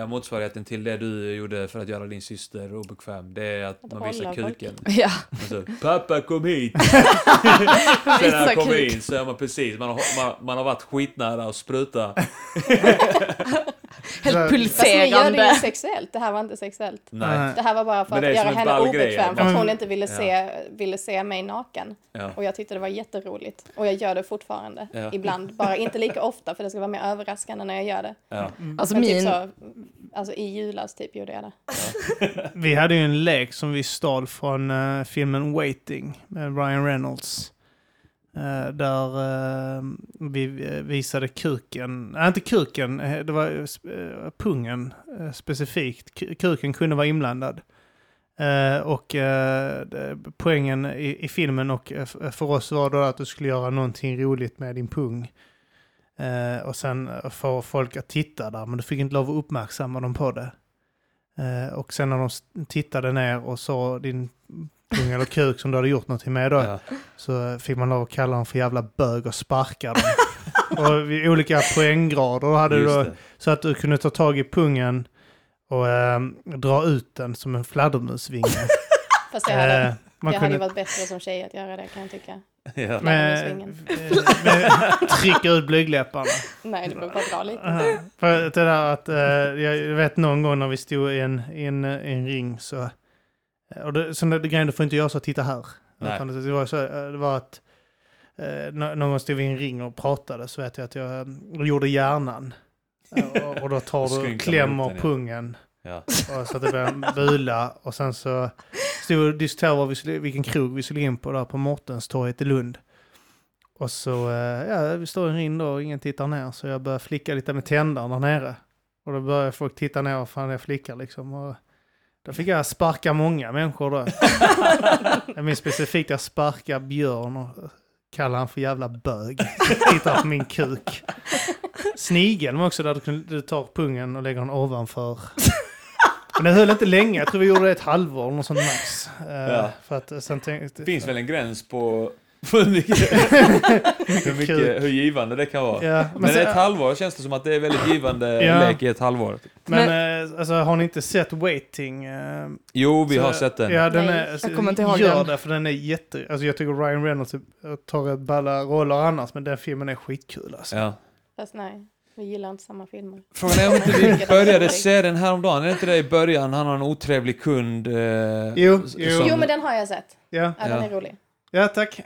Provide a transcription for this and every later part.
Manliga motsvarigheten till det du gjorde för att göra din syster obekväm? Det är att, Att man visar folk. kuken. Ja, Alltså, Pappa kom hit! Sen när han kommer kuk. in så är man precis, man har, man, man har varit skitnära att spruta. helt Fast ni gör det ju pulserande. sexuellt, det här var inte sexuellt. Nej. Det här var bara för att göra en henne obekväm, för att hon inte ville Ja. se, ville se mig naken. Ja. Och jag tyckte det var jätteroligt. Och jag gör det fortfarande, Ja. ibland. Bara inte lika ofta, för det ska vara mer överraskande när jag gör det. Ja. Alltså Men min... typ så, alltså i julas typ gjorde jag det. Vi hade ju en lek som vi stal från eh, filmen Waiting med Ryan Reynolds. Eh, där eh, vi eh, visade kuken, nej inte kuken, det var pungen specifikt. Kuken kunde vara inblandad. Och poängen i, filmen och för oss var då att du skulle göra någonting roligt med din pung. Och sen få folk att titta där, men du fick inte lov att uppmärksamma dem på det. Och sen när de tittade ner och såg din pung eller kuk som du hade gjort någonting med då, Ja. så fick man lov att kalla dem för jävla bög och sparka dem. och vid olika poänggrader hade du Just då, det. så att du kunde ta tag i pungen och eh, dra ut den som en fladdermusvinge. Fast det hade, Eh, man hade ju kunde varit bättre som tjej att göra det kan jag tycka. Ja. med, eh, med, trycka ut blygdläpparna. Nej, det behöver bara dra lite. För det där att, eh, jag vet någon gång när vi stod i en, i en, i en ring så, eh, och det, sådana grejer du får inte göra så, titta här. Nej. Det, var så, eh, det var att, eh, nå- någon gång stod vi i en ring och pratade så vet jag att jag eh, gjorde hjärnan. Eh, och, och då tar du, Skrynklar klämmer pungen Ja. och så att det blir en bula och sen så stod vi och diskuterade vilken krog vi skulle in på där på Mårtenstorget i Lund. Och så, eh, ja, vi står i en ring då och ingen tittar ner så jag börjar flicka lite med tändaren där nere. Och då börjar folk titta ner, vad fan jag flickar liksom. Och då fick jag sparka många människor då. jag minns specifikt jag sparkade Björn och kallade han för jävla bög. Tittar på min kuk. Snigeln var också där du, du tar pungen och lägger den ovanför. Men det höll inte länge, jag tror vi gjorde det ett halvår, något sånt max. Eh, Ja. För att sen tänkte... Det finns väl en gräns på hur mycket, hur, mycket, hur givande det kan vara. Ja, Men sen- ett halvår känns det som att det är väldigt givande Ja. lek i ett halvår. Men, eh, alltså, har ni inte sett Waiting? eh, Jo, vi så- har sett den. Ja, den Nej, är, alltså, jag kommer inte ihåg Gör den. det, för den är jätte... Alltså jag tycker Ryan Reynolds tar rätt balla roller annars, men den filmen är skitkul alltså. Ja. Fast nej, vi gillar inte samma filmer. Frågan är om inte vi började se den här om dagen. Är det inte det i början? Han har en otrevlig kund. Eh, Jo, jo. som- Jo, men den har jag sett. Ja, Ja, den är rolig. Ja tack.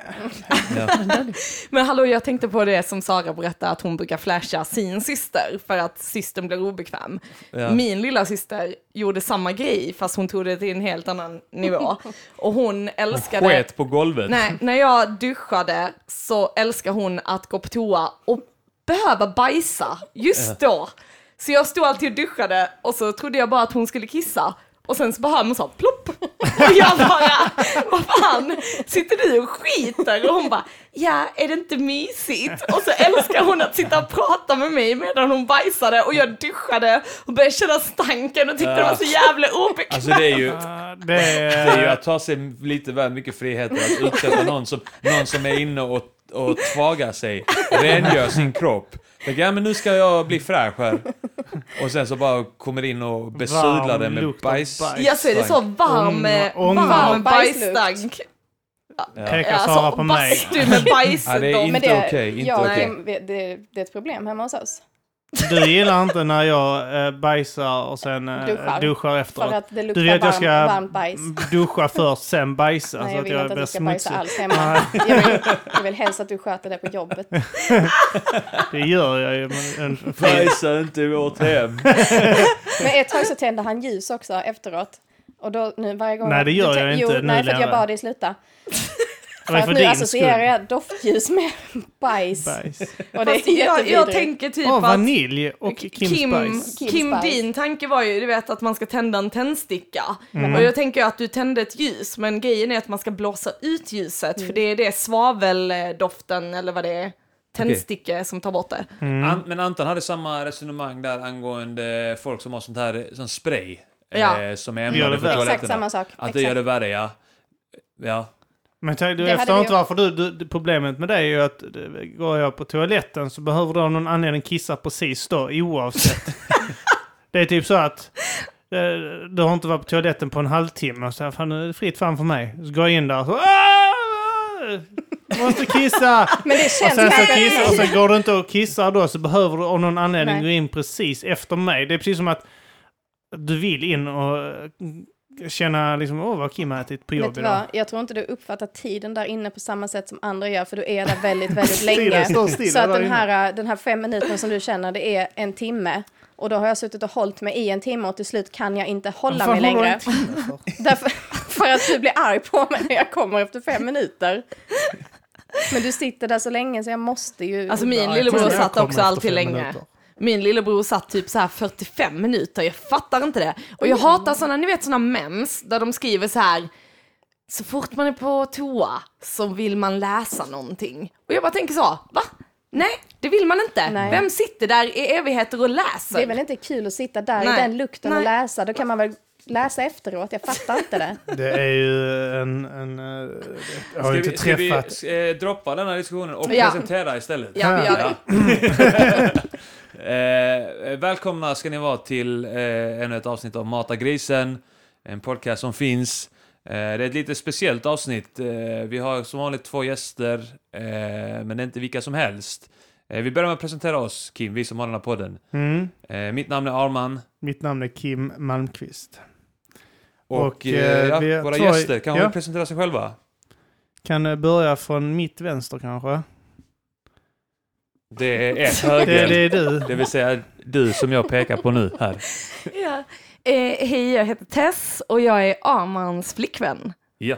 ja. Men hallå, jag tänkte på det som Sara berättade att hon brukar flasha sin syster för att systern blir obekväm. Ja. Min lilla syster gjorde samma grej fast hon tog det till en helt annan nivå. Och hon älskade... Sket på golvet. Nej, när jag duschade så älskar hon att gå på toa och behöva bajsa just då. Så jag stod alltid och duschade och så trodde jag bara att hon skulle kissa. Och sen så bara hör man så plopp. Och jag bara, vad fan, sitter du och skiter? Och hon bara, ja, är det inte mysigt? Och så älskar hon att sitta och prata med mig medan hon bajsade och jag duschade och började känna stanken och tyckte det var så jävla obekvämt. Alltså det är ju... Det Det är ju är... att ta sig lite väl mycket friheter att utsätta någon som, någon som är inne och, och tvagar sig, rengör sin kropp. Tänker, ja men nu ska jag bli fräsch här. Och sen så bara kommer in och besudlar det med bajs. bajs. Ja, så är det så varm, Ånga- ånga. varm bajsstank. Ja. Pekar Sara på mig. bastu med bajs. Ja, det är inte okej, inte ja, det, det, det är ett problem hemma hos oss. Du gillar inte när jag eh, bajsar och sen eh, Duschar. duschar, efteråt. För att det luktar Du vet att jag varm, ska varmt bajs. duscha först, sen bajsa. Nej, så jag att vill jag inte att du ska bajsa smutsig. alls hemma. Jag vill, jag vill helst att du sköter det på jobbet. Det gör jag ju. Men Bajsa inte i vårt hem. Men ett tag så tände han ljus också efteråt. Och då nu varje gång... Nej, det gör jag tän- inte Jo, nej, för att jag bad dig sluta. Det För att nu associerar skull. jag doftljus med bajs. Bajs. Och det är Fast jag, jag jättevidrigt. tänker typ Åh, att vanilj och Kim, Kim, Spice. Kim Kim, din tanke var ju, du vet att man ska tända en tändsticka. Mm. Och jag tänker att du tände ett ljus, men grejen är att man ska blåsa ut ljuset, för det är det svaveldoften, eller vad det är, tändsticka som tar bort det. Mm. An, men Anton hade samma resonemang där angående folk som har sånt här sån spray. Ja. Eh, som är ämnade det för toaletterna. Exakt samma sak. Att det Exakt. gör det värre, ja. Ja. Men tänk, du, Det jag förstår inte varför du, du, du, problemet med det är ju att eh, går jag på toaletten så behöver du av någon anledning kissa precis då oavsett. det är typ så att eh, du har inte varit på toaletten på en halvtimme och så här, fan nu är det fritt fram för mig. Så går jag in där och så "Ah! Måste kissa! Men det Och känns sen, så kissar, och sen går du inte och kissar då så behöver du av någon anledning Nej. gå in precis efter mig. Det är precis som att du vill in och eh, känna liksom, åh vad Kim har ätit på Vet jobb du idag. Jag tror inte du uppfattar tiden där inne på samma sätt som andra gör, för du är där väldigt, väldigt länge. Så att den här, den här fem minuterna som du känner, det är en timme. Och då har jag suttit och hållit mig i en timme och till slut kan jag inte hålla mig längre. Därför, för att du blir arg på mig när jag kommer efter fem minuter. Men du sitter där så länge så jag måste ju... Alltså min lillebror satt också alltid länge. minuter. Min lillebror satt typ så här 45 minuter, jag fattar inte det. Och jag hatar såna, ni vet såna mems där de skriver så här så fort man är på toa så vill man läsa någonting. Och jag bara tänker så, va? Nej, det vill man inte. Nej. Vem sitter där i evigheter och läser? Det är väl inte kul att sitta där i Nej. den lukten och Nej. läsa. Då kan man väl läsa efteråt. Jag fattar inte det. Det är ju en... en eh, jag har Ska ju vi, inte ska träffat... vi eh, droppa den här diskussionen och Ja. presentera istället? Ja, vi gör det. Eh, välkomna ska ni vara till eh, ännu ett avsnitt av Mata grisen. En podcast som finns. Eh, det är ett lite speciellt avsnitt. Eh, vi har som vanligt två gäster, eh, men det är inte vilka som helst. Eh, vi börjar med att presentera oss, Kim, vi som har den här podden. Mm. Eh, mitt namn är Arman. Mitt namn är Kim Malmqvist. Och, Och, ja, våra gäster, kan ja. presentera sig själva? Kan börja från mitt vänster kanske? Det är ett höger. Det, det är du. Det vill säga du som jag pekar på nu här. Ja. Eh, hej, jag heter Tess och jag är Armans flickvän. Ja.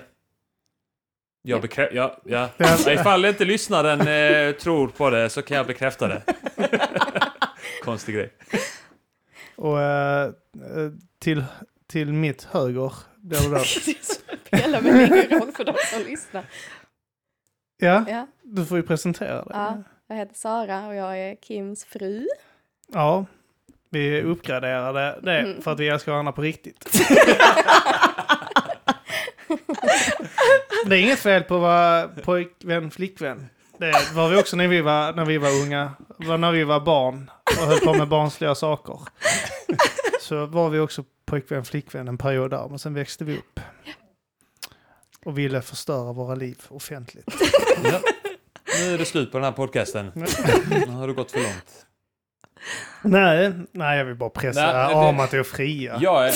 Jag bekrä- ja, ja. Ja. Ifall inte lyssnaren eh, tror på det så kan jag bekräfta det. Konstig grej. Och eh, eh, till, till mitt höger. Då. Det spelar väl ingen roll för de som lyssnar. Ja, Ja, du får ju presentera det. ja. Jag heter Sara och jag är Kims fru. Ja, vi uppgraderade det Mm. för att vi älskar varandra på riktigt. det är inget fel på att vara pojkvän, flickvän. Det var vi också när vi var, när vi var unga. När vi var barn och höll på med barnsliga saker. Så var vi också pojkvän, flickvän en period där, men sen växte vi upp. Och ville förstöra våra liv offentligt. Ja. Nu är det slut på den här podcasten. Nu har det gått för långt. Nej, nej jag vill bara pressa Nej, det- till att fria. Jag är...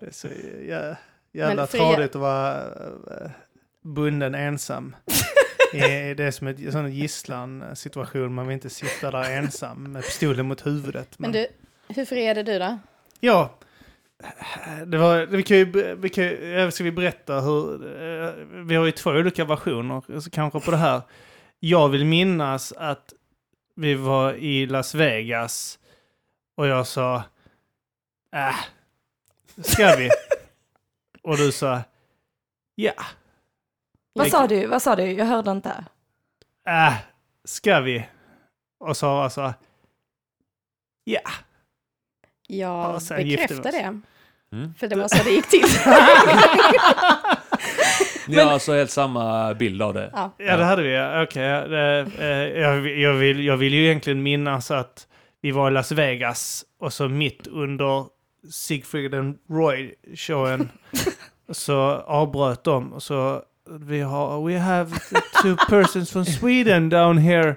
Det är så jä, jävla Men tradigt att vara äh, bunden ensam. Det är som en sån gisslan situation. Man vill inte sitta där ensam med pistolen mot huvudet. Men Man- du, hur friade du då? Ja. Det var, vi kan ju, vi kan, ska vi berätta hur, eh, vi har ju två olika versioner så kanske på det här. Jag vill minnas att vi var i Las Vegas och jag sa, äh, ska vi? och du sa, ja, Vad sa du? Vad sa du? Jag hörde inte. äh, ska vi? Och Sara sa, ja. Jag bekräftar det. Mm. För det var så det gick till. Ni har alltså helt samma bild av det. Ja. Ja, det hade vi. det- eh, jag, vill- jag, vill, jag vill ju egentligen minnas att vi var i Las Vegas och så mitt under Siegfried and Roy-showen så avbröt de och så vi har, we have two persons from Sweden down here.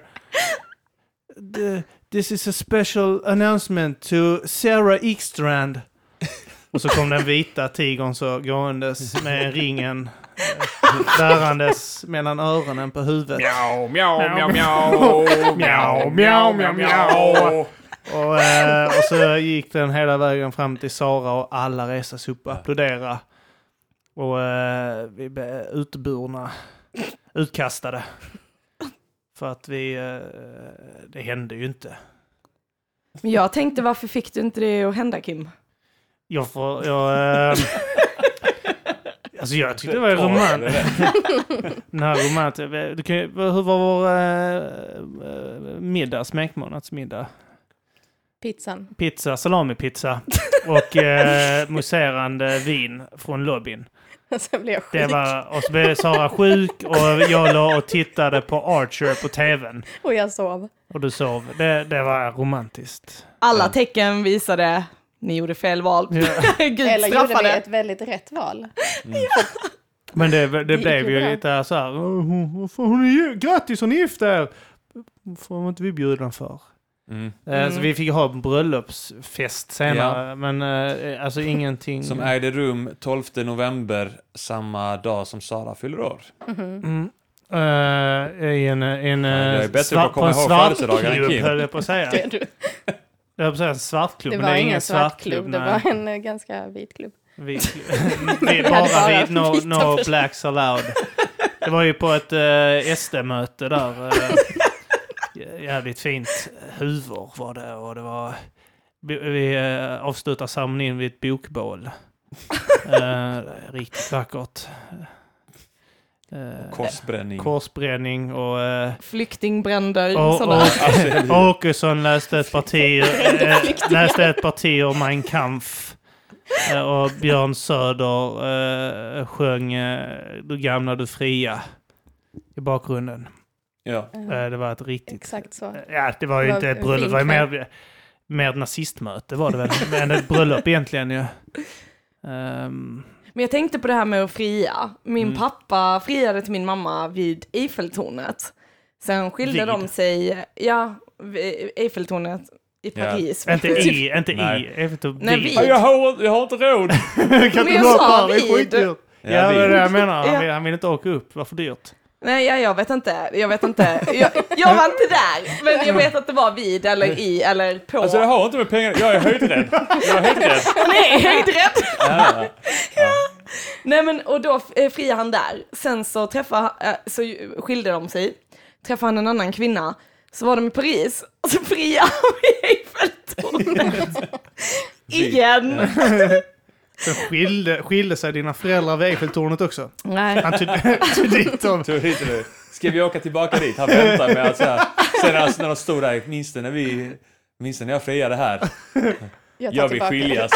The, this is a special announcement to Sarah Ekstrand. Och så kom den vita tigern så gåendes med ringen eh, bärandes mellan öronen på huvudet. Mjau, mjau, Mjau, mjau, mjau, mjau, mjau, mjau. Och, eh, och så gick den hela vägen fram till Sara och alla reste sig upp och applåderade. Och eh, vi blev uteburna, utkastade. För att vi, eh, det hände ju inte. Men jag tänkte varför fick du inte det att hända Kim? Jag får, jag... Eh, alltså jag tyckte det var romantiskt. Den här romantiska... Du kan, ju- hur var vår eh, middag, smekmånadsmiddag? Pizzan. Pizza, salamipizza och eh, mousserande vin från lobbyn. Sen blev jag Det sjuk. var, och så blev Sara sjuk och jag låg och tittade på Archer på tvn. Och jag sov. Och du sov. Det, det var romantiskt. Alla tecken visade ni gjorde fel val. Ja. Gud Eller gjorde vi ett väldigt rätt val? Men det, det, gick blev ju bra. lite så här. "Åh, hon- är ju, grattis, hon är gift där! Får inte vi bjudna för? Mm. Eh, Så vi fick ha en bröllopsfest senare. Men eh, alltså ingenting. Som ägde rum 12 november, samma dag som Sara fyller år. Mm. Eh, I en, en, jag är bättre på att komma ihåg födelsedagar än Kim. höll jag på att säga. Det, Jag höll säga en svartklubb, det men var det är ingen svartklubb, det nej. var en eh, ganska vit klubb. Vi, vi, hade bara bara vi, no, no blacks allowed. Det var ju på ett uh, SD-möte där. Uh, jävligt fint huvor var det och det var... Vi, uh, avslutade ceremonin vid ett bokbål. Uh, riktigt vackert. Uh, Korsbränning. korsbränning och... Uh, Flyktingbränder, och, sådana. och, Alltså, Åkesson läste ett parti, eh, läste ett parti om Mein Kampf. Eh, och Björn Söder eh, sjöng eh, Du gamla, du fria i bakgrunden. ja. Eh, Eh, det var ett riktigt... Exakt så. Ja, det var ju Det var inte ett bröllop, det var mer, mer ett nazistmöte var det väl. Men ett bröllop egentligen ju. Ehm, Men jag tänkte på det här med att fria. Min Mm. pappa friade till min mamma vid Eiffeltornet. Sen skilde Vid? de sig, ja, vid Eiffeltornet i Ja. Paris. inte i, inte Nej. i. Jag inte, Nej, vid. vid. Ja, jag, har, jag har inte råd! kan Men inte jag sa där, det är vid. Ja, Ja, det är vid. det jag menar. Han Ja. vill, han vill inte åka upp. Varför dyrt? Nej, ja, jag vet inte. Jag vet inte. Jag, jag var inte där, men jag vet att det var vid eller i eller på. Alltså det har inte med pengar Jag är höjdrädd. Jag är höjdrädd. Nej, höjdrädd! Ja. Nej men och då eh, friade han där. Sen så träffade, eh, så skilde de sig. Träffade han en annan kvinna. Så var de i Paris och så friade han vid Eiffeltornet. Igen. Så skilde, skilde sig dina föräldrar vid Eiffeltornet också? Nej. Han tog, tog dit dem. Ska vi åka tillbaka dit? Han väntar med att så här, sen när, när de stod där, minns du när vi, minns när jag friade här? Jag Jag vill tillbaka. skiljas.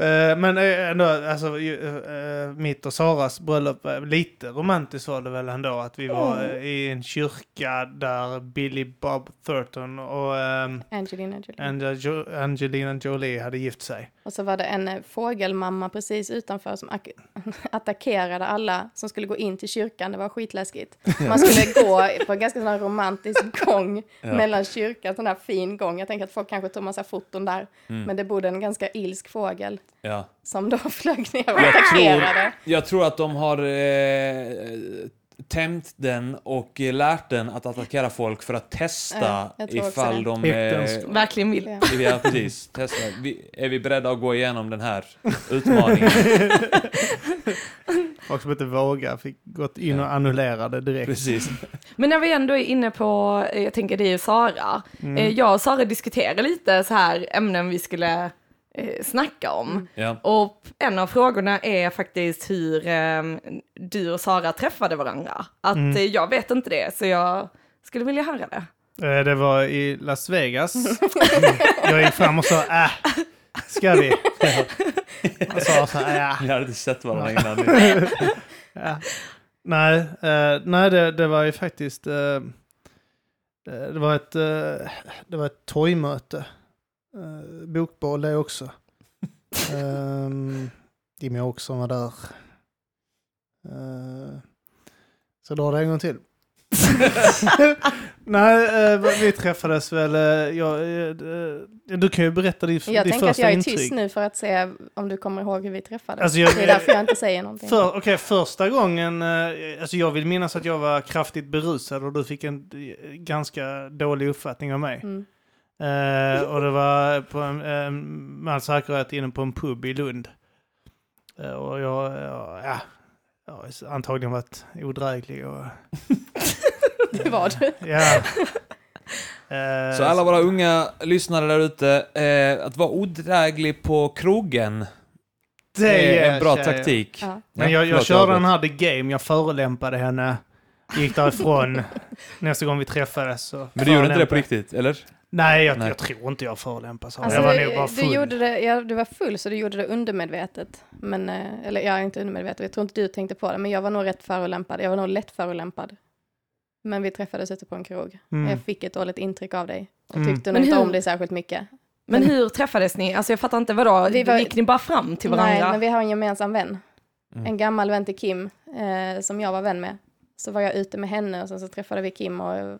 Eh, Men eh, ändå, alltså eh, mitt och Saras bröllop, lite romantiskt var det väl ändå att vi var eh, i en kyrka där Billy Bob Thornton och ehm, Angelina Jolie. Jo- Angelina Jolie hade gift sig. Och så var det en fågelmamma precis utanför som attackerade alla som skulle gå in till kyrkan. Det var skitläskigt. Man skulle gå på en ganska sån romantisk gång Ja. mellan kyrkan, sån här fin gång. Jag tänker att folk kanske tog massa foton där. Mm. Men det bodde en ganska ilsk fågel Ja. som då flög ner och Jag attackerade. Jag tror att de har eh, tämt den och eh, lärt den att attackera folk för att testa Ja, tror ifall de... Eh. Verkligen vill. Ja. ja, precis. Testa. Vi, är vi beredda att gå igenom den här utmaningen? Folk som inte vågar fick gått in och annullerade direkt. Precis. Men när vi ändå är inne på, eh, jag tänker dig och Sara. Mm. Eh, Jag och Sara diskuterade lite så här ämnen vi skulle eh, snacka om. Ja. Och en av frågorna är faktiskt hur eh, du och Sara träffade varandra. Att Mm. eh, jag vet inte det, så jag skulle vilja höra det. Eh, Det var i Las Vegas. Jag gick fram och sa äh, ska vi? Och sa så här, ja. Ni hade inte sett varandra innan. ja. Nej, eh, nej det, det var ju faktiskt... eh, eh, det var ett, uh, det var ett torgmöte. Uh, bokbål det också. Um, Jimmy Åkesson var där. Uh, så då det en gång till. Nej, eh, vi träffades väl... eh, Jag, eh, du kan ju berätta ditt, Jag ditt tänker att första jag är intryck. tyst nu för att se om du kommer ihåg hur vi träffades. Alltså, jag- det är därför jag inte säger någonting. För, Okej, första gången... eh, Alltså jag vill minnas att jag var kraftigt berusad och du fick en eh, ganska dålig uppfattning av mig. Mm. Eh, och det var på en, eh, all säkerhet inne på en pub i Lund. Eh, och jag, jag ja, jag har antagligen varit odräglig och... Det var du. Ja. Eh, Så alla våra unga lyssnare där ute, eh, att vara odräglig på krogen det är en bra tjejer. taktik. Ja. Men jag, jag förlåt, körde den här The Game, jag förolämpade henne. Gick därifrån nästa gång vi träffades. Så Men du gjorde inte det på riktigt, eller? Nej, jag, Nej. jag tror inte jag förolämpas. Alltså, jag var nog bara du, full. gjorde det, ja, du var full så du gjorde det undermedvetet. Men, eh, eller jag är inte undermedvetet, jag tror inte du tänkte på det. Men jag var nog rätt förolämpad. Jag var nog lätt förolämpad. Men vi träffades ute på en krog. Mm. Jag fick ett dåligt intryck av dig. Och Mm. tyckte Men nog inte hur- om dig särskilt mycket. Men hur träffades ni? Alltså jag fattar inte, vadå? Vi var- Gick ni bara fram till varandra? Nej, men vi har en gemensam vän. Mm. En gammal vän till Kim, eh, som jag var vän med. Så var jag ute med henne och sen så träffade vi Kim och eh,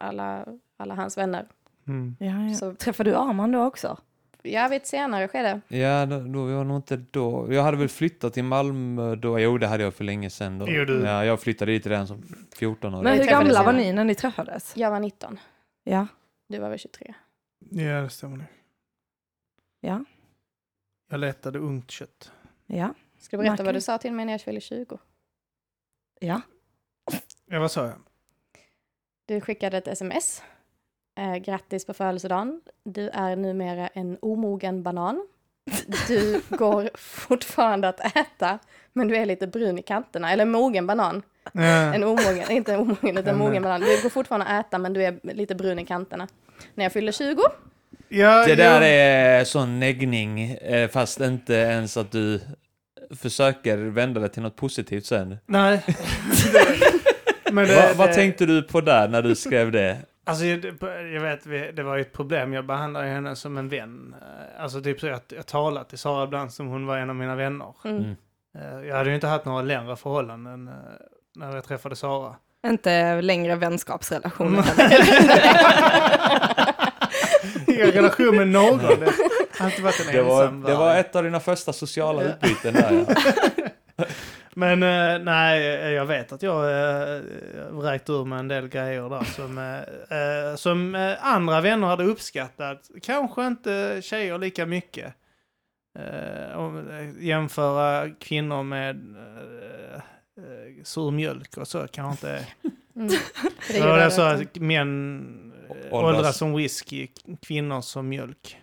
alla, alla hans vänner. Mm. Ja, ja. Så- Träffade du Arman då också? Jag vet senare skede. Ja, då, då var jag nog inte då. Jag hade väl flyttat till Malmö då. Jo, det hade jag för länge sedan. Då. Jo, du- Ja, jag flyttade dit redan som 14 år. Men hur gamla var ni när ni träffades? Jag var 19, Ja. du var väl 23. Ja, det stämmer nog. Ja. Jag letade ungt kött. Ja. Ska du berätta Märker vad du? du sa till mig när jag fyllde 20? Ja. Ja, vad sa jag? Du skickade ett sms. Eh, grattis på födelsedagen. Du är numera en omogen banan. Du går fortfarande att äta, men du är lite brun i kanterna. Eller mogen banan. Ja. En omogen, inte en omogen, utan Men, mogen banan. Du går fortfarande att äta, men du är lite brun i kanterna. När jag fyllde 20, Ja, Det där ja. är sån neggning, eh, fast inte ens att du försöker vända det till något positivt sen. Nej. Men det, Va, vad det- tänkte du på där när du skrev det? Alltså, jag, vet, det var ju ett problem. Jag behandlade henne som en vän. Eh, Alltså typ så att jag talat till Sara ibland som hon var en av mina vänner. mm. Mm. Eh, Jag hade ju inte haft några längre förhållanden eh, när jag träffade Sara. Inte längre vänskapsrelationer. Mm. Ingen relation med någon. Det har varit en Det var, ensam det var ett av dina första sociala utbyten där. Ja. Men eh, nej, jag vet att jag uh, vräkt ur mig en del grejer där som, eh, eh, som eh, andra vänner hade uppskattat. Kanske inte tjejer lika mycket. Uh, om, eh, jämföra kvinnor med uh, sur mjölk och så kanske inte... Mm. Det var så att män eh, åldras som whisky, kvinnor som mjölk.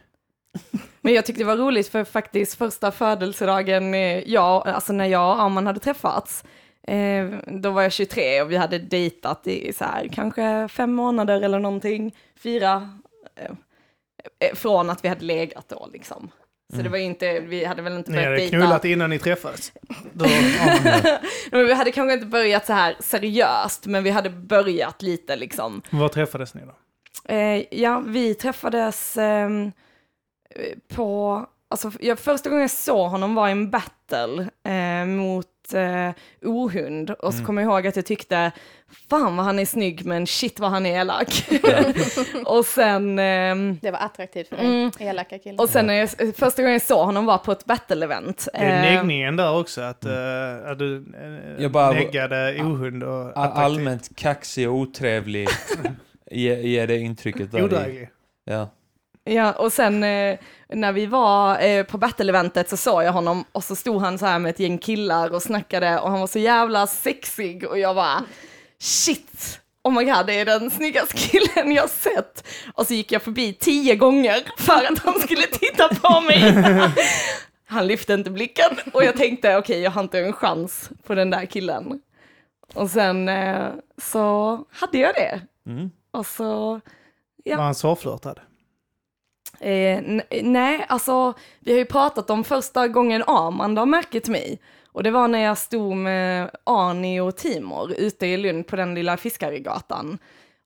Men jag tyckte det var roligt för faktiskt första födelsedagen, eh, jag, alltså när jag och Arman hade träffats, eh, då var jag 23 och vi hade dejtat i så här, kanske fem månader eller någonting, fyra, eh, eh, från att vi hade legat då liksom. Så det var inte, vi hade väl inte Ni börjat hade dejta. knullat innan ni träffades. Då, ja. Men vi hade kanske inte börjat så här seriöst, men vi hade börjat lite liksom. Var träffades ni då? Eh, ja, vi träffades ehm, eh, på, alltså jag, första gången jag såg honom var i en battle eh, mot eh, ohund och så kommer jag ihåg att jag tyckte, fan vad han är snygg men shit vad han är elak. och sen, ehm, Det var attraktivt för dig, Mm. elaka killar. och sen när jag, första gången jag såg honom var på ett battle-event. Det är Eh, neggningen där också, att, uh, att du uh, Jag bara- neggade ohund och A- attraktiv. Allmänt kaxig och otrevlig ger ge det intrycket där. Odräglig. Ja. Ja, och sen eh, när vi var eh, på battle-eventet så såg jag honom och så stod han så här med ett gäng killar och snackade och han var så jävla sexig och jag bara shit, oh my god, det är den snyggaste killen jag sett. Och så gick jag förbi tio gånger för att han skulle titta på mig. Han lyfte inte blicken och jag tänkte okej, jag har inte en chans på den där killen. Och sen eh, så hade jag det. Mm. Och så Ja. Var han svårflörtad? Eh, nej, alltså vi har ju pratat om första gången Armand har märkt mig. Och det var när jag stod med Arni och Timor ute i Lund på den lilla Fiskaregatan.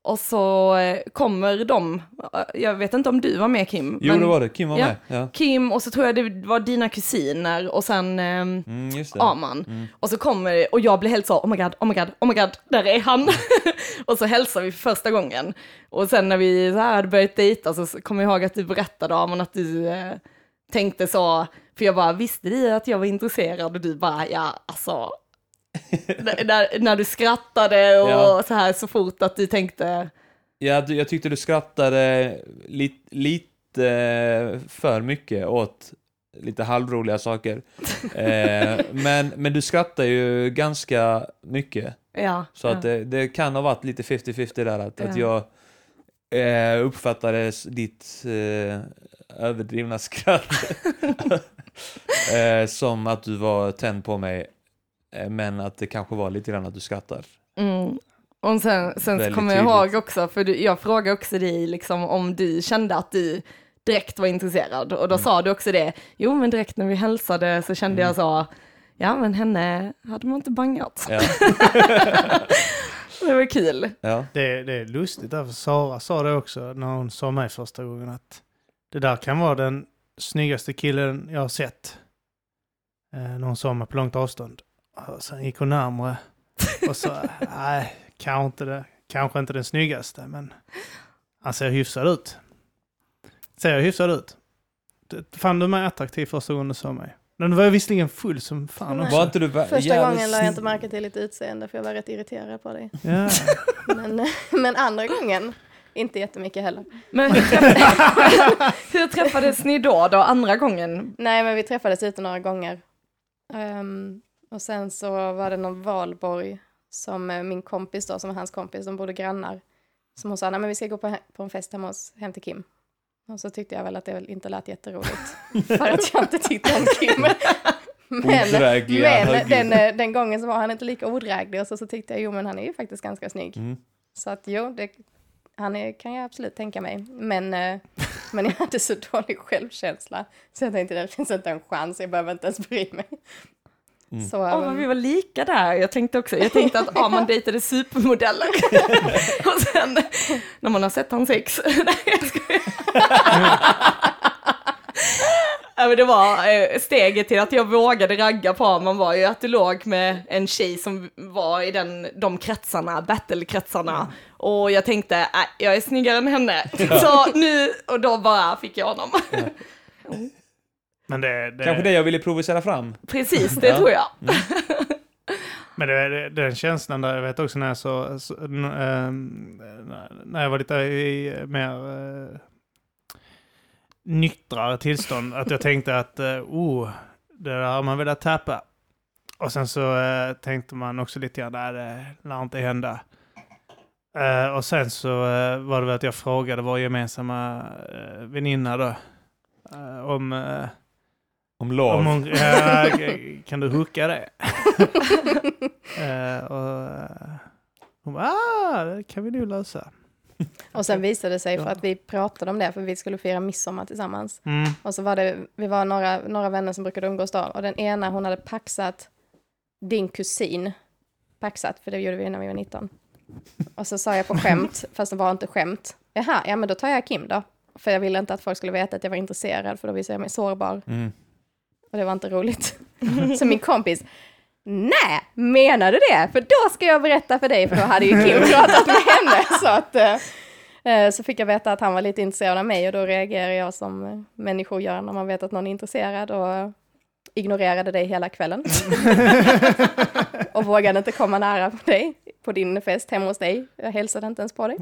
Och så eh, kommer de, eh, jag vet inte om du var med Kim. Jo, men det var det. Kim var Ja. med. Ja. Kim och så tror jag det var dina kusiner och sen ehm, Mm. Aman. Och så kommer och jag blir helt så, oh my god, oh my god, oh my god, där är han. och så hälsar vi för första gången. Och sen när vi så här hade börjat dejta så kommer jag ihåg att du berättade Aman att du eh, tänkte så, för jag bara, visste du att jag var intresserad? Och du bara, ja alltså, när, när, du skrattade och Ja. så här så fort att du tänkte, Ja, jag tyckte du skrattade li, lite för mycket åt lite halvroliga saker. eh, men, men du skrattar ju ganska mycket. ja. Så ja. att det, det kan ha varit lite 50-50 där. Att, att Ja. jag eh, uppfattade ditt eh, överdrivna skratt eh, som att du var tänd på mig. Eh, men att det kanske var lite grann att du skrattar. Mm. Och sen, sen kommer jag ihåg också, för du, jag frågade också dig liksom, om du kände att du direkt var intresserad. Och då Mm. sa du också det, jo men direkt när vi hälsade så kände jag så, ja men henne hade man inte bangat. Ja, Det var kul. ja. Det, det är lustigt därför Sara sa det också när hon sa mig första gången att det där kan vara den snyggaste killen jag har sett. Eh, när hon sa mig på långt avstånd. Och sen gick hon närmare och sa nej, kanske inte, det, kanske inte den snyggaste men han ser hyfsad ut. Ser jag hyfsad ut? Fann du mig attraktiv första gången du såg mig? Men var jag visserligen full som fan Nej. också. Var inte du vä- Första jävligt gången la jag inte märke till ditt utseende för jag var rätt irriterad på dig. Ja. Men, men andra gången, inte jättemycket heller. Men hur träffades ni då, då, andra gången? Nej, men vi träffades ute några gånger. Ehm, och sen så var det någon valborg som eh, min kompis då, som var hans kompis, de bodde grannar. Som hon sa, nej men vi ska gå på, en fest hemma hos, hem till Kim. Och så tyckte jag väl att det inte lät jätteroligt. för att jag inte tyckte om Kim. Men, Odrägliga men högg. den, eh, den gången så var han inte lika odräglig och så, så tyckte jag, jo men han är ju faktiskt ganska snygg. Mm. Så att jo, det, han är, kan jag absolut tänka mig. Men, eh, men jag hade så dålig självkänsla. Så jag tänkte det finns inte en chans, jag behöver inte ens bry mig. Mm. Så, um, vi var lika där. Jag tänkte också, jag tänkte att ja, man dejtade supermodeller. och sen när man har sett hans skojar. Ja, men det var eh, steget till att jag vågade ragga på man var ju att du låg med en tjej som var i den, de kretsarna, battle-kretsarna. Och jag tänkte, äh, jag är snyggare än henne. Så nu, och då bara fick jag honom. Men det, det, Kanske det jag ville provocera fram. Precis, det Ja. tror jag. Men det, det, den känslan där, jag vet också när jag så, så ehm, när jag var lite i mer uh, nyktrare tillstånd, att jag tänkte att uh, oh, det där har man velat tappa. Och sen så eh, tänkte man också lite grann, nej det lär inte hända. Eh, och sen så eh, var det väl att jag frågade vår gemensamma uh, väninna då, eh, om eh, Om lov. om hon, ja, kan du hooka det? Eh, och, eh, hon bara, ah, det kan vi nog lösa. och sen visade det sig för att vi pratade om det, för vi skulle fira midsommar tillsammans. Mm. Och så var det, vi var några, några vänner som brukade umgås då, och den ena hon hade paxat din kusin, paxat, för det gjorde vi när vi var 19. Och så sa jag på skämt, fast det var inte skämt, jaha, ja men då tar jag Kim då. För jag ville inte att folk skulle veta att jag var intresserad, för då visade jag mig sårbar. Mm. Och det var inte roligt. Så min kompis, nej, menar du det? För då ska jag berätta för dig, för då hade ju Kim pratat med henne. Så, att, eh, eh, så fick jag veta att han var lite intresserad av mig och då reagerar jag som människor gör när man vet att någon är intresserad och ignorerade dig hela kvällen. och vågade inte komma nära på dig, på din fest hemma hos dig. Jag hälsade inte ens på dig.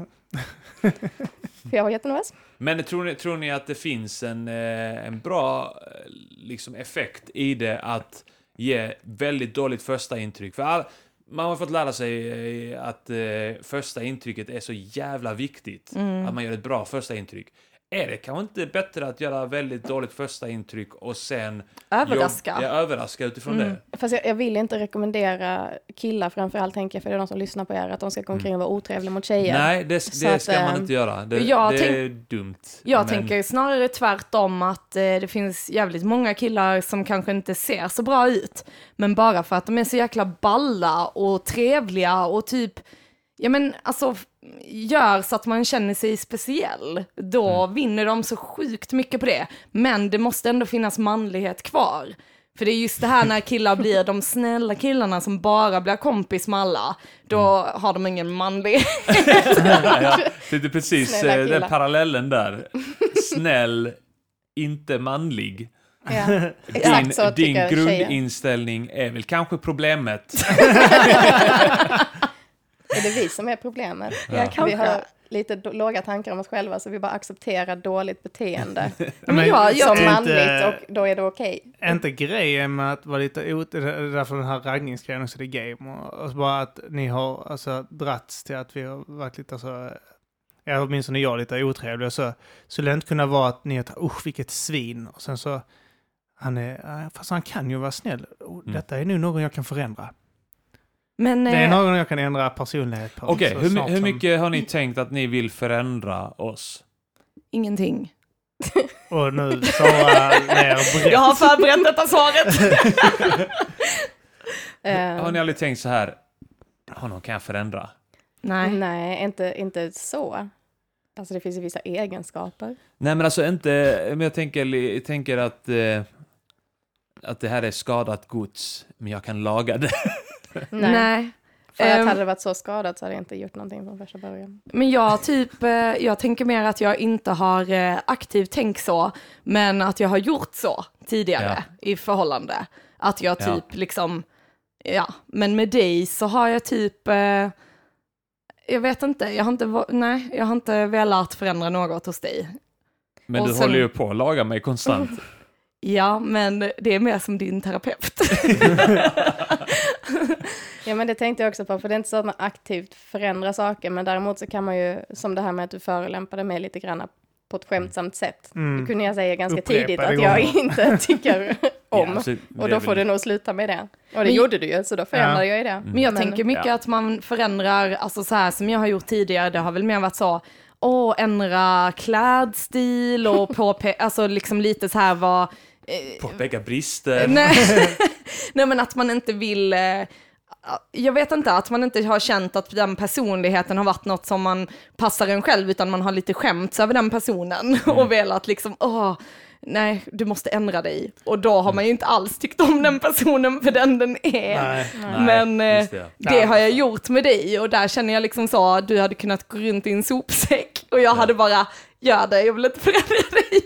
För jag var jättenervös. Men tror ni, tror ni att det finns en, eh, en bra eh, liksom effekt i det att ge väldigt dåligt första intryck? För all, man har fått lära sig eh, att eh, första intrycket är så jävla viktigt. Att man gör ett bra första intryck. Är det kanske inte bättre att göra väldigt dåligt första intryck och sen Överraska. Jobb, ja, överraska utifrån det? Fast jag, jag vill inte rekommendera killar framförallt, tänker jag, för det är de som lyssnar på er, att de ska gå omkring och vara otrevliga mot tjejer. Nej, det, det att, ska man eh, inte göra. Det, jag det tänk- är dumt. Jag Men- tänker snarare tvärtom att eh, det finns jävligt många killar som kanske inte ser så bra ut. Men bara för att de är så jäkla balla och trevliga och typ ja men alltså, gör så att man känner sig speciell. Då vinner de så sjukt mycket på det. Men det måste ändå finnas manlighet kvar. För det är just det här när killar blir de snälla killarna som bara blir kompis med alla. Då har de ingen manlighet. ja, det är precis eh, den parallellen där. Snäll, inte manlig. Ja. Din, din grundinställning är väl kanske problemet. Är det vi som är problemet? Ja, Vi har lite låga tankar om oss själva så vi bara accepterar dåligt beteende Men jag, jag, som manligt inte- och då är det okej. Är inte grejen med att vara lite ot... Därför den här raggningsgrejen också, det är game. Och, och så bara att ni har alltså dratts till att vi har varit lite alltså... Ja, åtminstone jag lite otrevliga. Så skulle det inte kunna vara att ni har tagit, usch vilket svin. Och sen så... Han är... Fast han kan ju vara snäll. Mm. Detta är nu någon jag kan förändra. Men, Det är eh, någon jag kan ändra personlighet på. Okej, så hur, snart hur som- mycket har ni tänkt att ni vill förändra oss? ingenting. Och nu Sara ler brett. Jag har förberett detta svaret. Eh, Har ni aldrig tänkt så här, honom kan jag förändra? Nej. Nej, inte, inte så. Alltså det finns ju vissa egenskaper. Nej men alltså inte, men jag tänker, jag tänker att, eh, att det här är skadat gods, men jag kan laga det. Nej. Nej. För att Ehm. hade det varit så skadat så hade jag inte gjort någonting från första början. Men jag typ, eh, jag tänker mer att jag inte har eh, aktivt tänkt så, men att jag har gjort så tidigare i förhållande. Att jag Ja. typ liksom, ja, men med dig så har jag typ, eh, jag vet inte, jag har inte, nej, jag har inte velat förändra något hos dig. Men Och du sen- håller ju på att laga mig konstant. Ja, men det är mer som din terapeut. Ja men det tänkte jag också på, för det är inte så att man aktivt förändrar saker, men däremot så kan man ju, som det här med att du förolämpade mig lite grann på ett skämtsamt sätt. Mm. Det kunde jag säga ganska Upprepade tidigt att jag gånger. inte tycker om. Ja, så det och då får väl- du nog sluta med det. Och det Men- gjorde du ju, så då förändrade jag ju det. Men jag tänker mycket ja. att man förändrar, alltså så här som jag har gjort tidigare, det har väl mer varit så, åh, ändra klädstil och på, alltså liksom lite så här vad, Påpeka brister. nej, nej men att man inte vill, eh, jag vet inte, att man inte har känt att den personligheten har varit något som man passar en själv, utan man har lite skämts över den personen och velat liksom, åh, nej, du måste ändra dig. Och då har man ju inte alls tyckt om den personen för den den är. Nej. Nej, Men eh, just det. det har jag gjort med dig och där känner jag liksom så, du hade kunnat gå runt i en sopsäck och jag hade bara, gör det, jag vill inte förändra dig.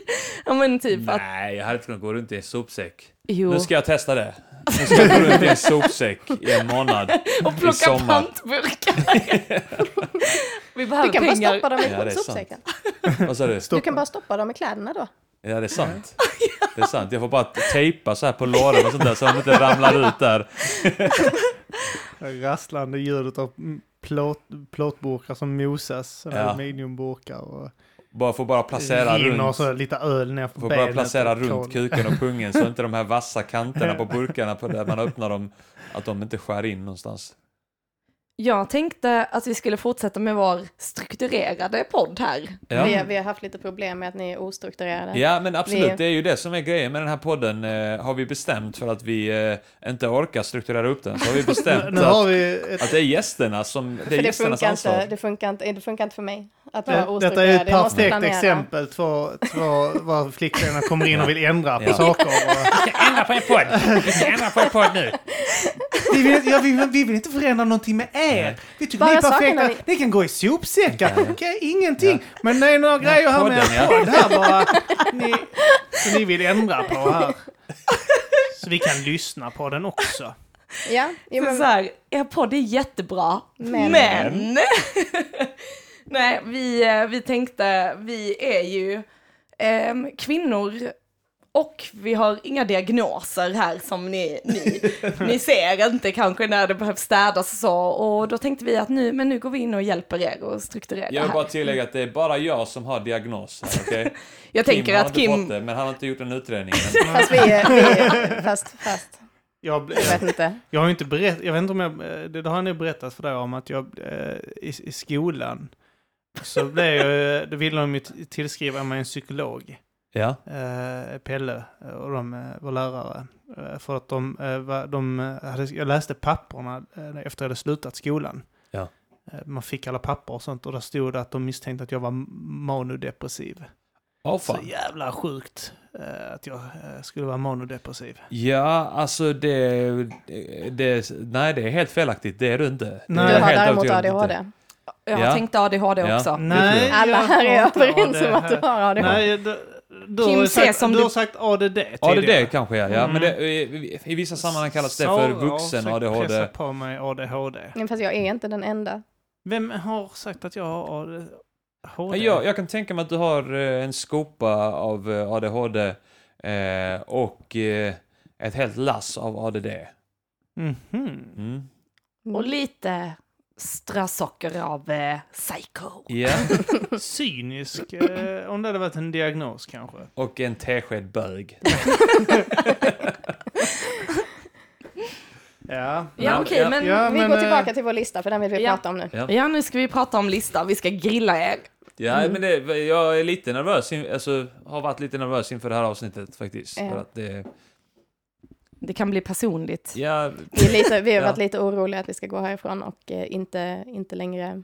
Ja men typ att, Nej, jag hade inte kunnat gå runt i en sopsäck. jo, Nu ska jag testa det. Nu ska jag gå runt i en sopsäck i en månad. och plocka pantburkar. Vi Du behöver kan bara pengar. stoppa dem i Ja, sopsäcken. Vad sa du? Du kan bara stoppa dem i kläderna då. Ja, det är sant. Det är sant. Jag får bara tejpa så här på låren och sånt där så de inte ramlar ut där. Rasslande ljudet av plåt, plåtburkar som mosas. Ja. Aluminiumburkar och Bara får bara placera runt. så lite öl ner på Får bara placera och runt kol. kuken och pungen så inte de här vassa kanterna på burkarna på där man öppnar dem, att de inte skär in någonstans. Jag tänkte att vi skulle fortsätta med vår strukturerade podd här. Ja. Vi, har- vi har haft lite problem med att ni är ostrukturerade. Ja, men absolut, Vi- det är ju det som är grejen med den här podden. Eh, har vi bestämt för att vi eh, inte orkar strukturera upp den, så har vi bestämt att, vi ett, att det är gästerna som, det är För det gästernas funkar, ansvar. inte, det, funkar inte, det funkar inte för mig att vara det, detta är ett Jag perfekt exempel. Två, två var flickvänner kommer in och vill ändra på Ja. saker. Och, Ändra på en podd! Ändra på en podd nu! vi, vill, ja, vi, vi vill inte förändra någonting med er. Vi tycker Bara ni är perfekta. Ni... ni- kan gå i sopsäckar. Okej, ingenting. Men det är några grejer här med podden, ja. er podd här bara. Ni, som ni vill ändra på här. Så vi kan lyssna på den också. Ja, Så, men, så här, er podd är jättebra, Men- men... Nej, vi, eh, vi tänkte, vi är ju ehm, kvinnor och vi har inga diagnoser här som ni, ni, ni ser inte kanske när det behövs städas och så. Och då tänkte vi att nu, men nu går vi in och hjälper er att strukturera Jag vill bara tillägga att det är bara jag som har diagnos här, okej? Jag tänker har att Kim, fått det, men han har inte gjort en utredning fast vi är, vi är fast, fast, Jag, jag vet inte. Jag har ju inte berättat, jag vet inte om jag, eh, det har jag nog berättat för dig om att jag eh, i, i skolan så blev jag, då ville de ju tillskriva mig en psykolog, Ja. eh, Pelle eh, och de eh, var lärare. Eh, för att de, eh, de eh, hade, jag läste papperna eh, efter jag hade slutat skolan. Ja. eh, man fick alla papper och sånt och där stod det att de misstänkte att jag var manodepressiv. Åh Så jävla sjukt eh, att jag eh, skulle vara manodepressiv. Ja, alltså det, det... Nej, det är helt felaktigt. Det är du inte. Det Nej. Du jag har däremot ADHD. Jag Ja. tänkte ADHD Ja. också. Nej, Alla här är överens om att du har ADHD. Nej, du, du, har Kim sagt, som du har sagt ADD tidigare. det kanske ja. ja. Mm. Men det, i, i vissa sammanhang kallas det för vuxen Sara har ADHD. pressa på mig ADHD. Men Fast jag är inte den enda. Vem har sagt att jag har ADHD? Ja, jag, jag kan tänka mig att du har eh, en skopa av eh, ADHD eh, och eh, ett helt lass av ADD. Mhm. Mm. Och lite strösocker av eh, psycho. Ja, Cynisk, eh, om det hade varit en diagnos kanske. och en tesked bög. Ja, Ja, okej, men ja, vi men, går eh, tillbaka till vår lista, för den vill vi Ja. prata om nu. Ja, Ja, nu ska vi prata om lista. Vi ska grilla er. ja Mm. men det, jag är lite nervös, in, alltså har varit lite nervös inför det här avsnittet faktiskt. Ja. För att det, Det kan bli personligt. ja, Vi, är lite, vi har Ja. varit lite oroliga att vi ska gå härifrån och eh, inte, inte längre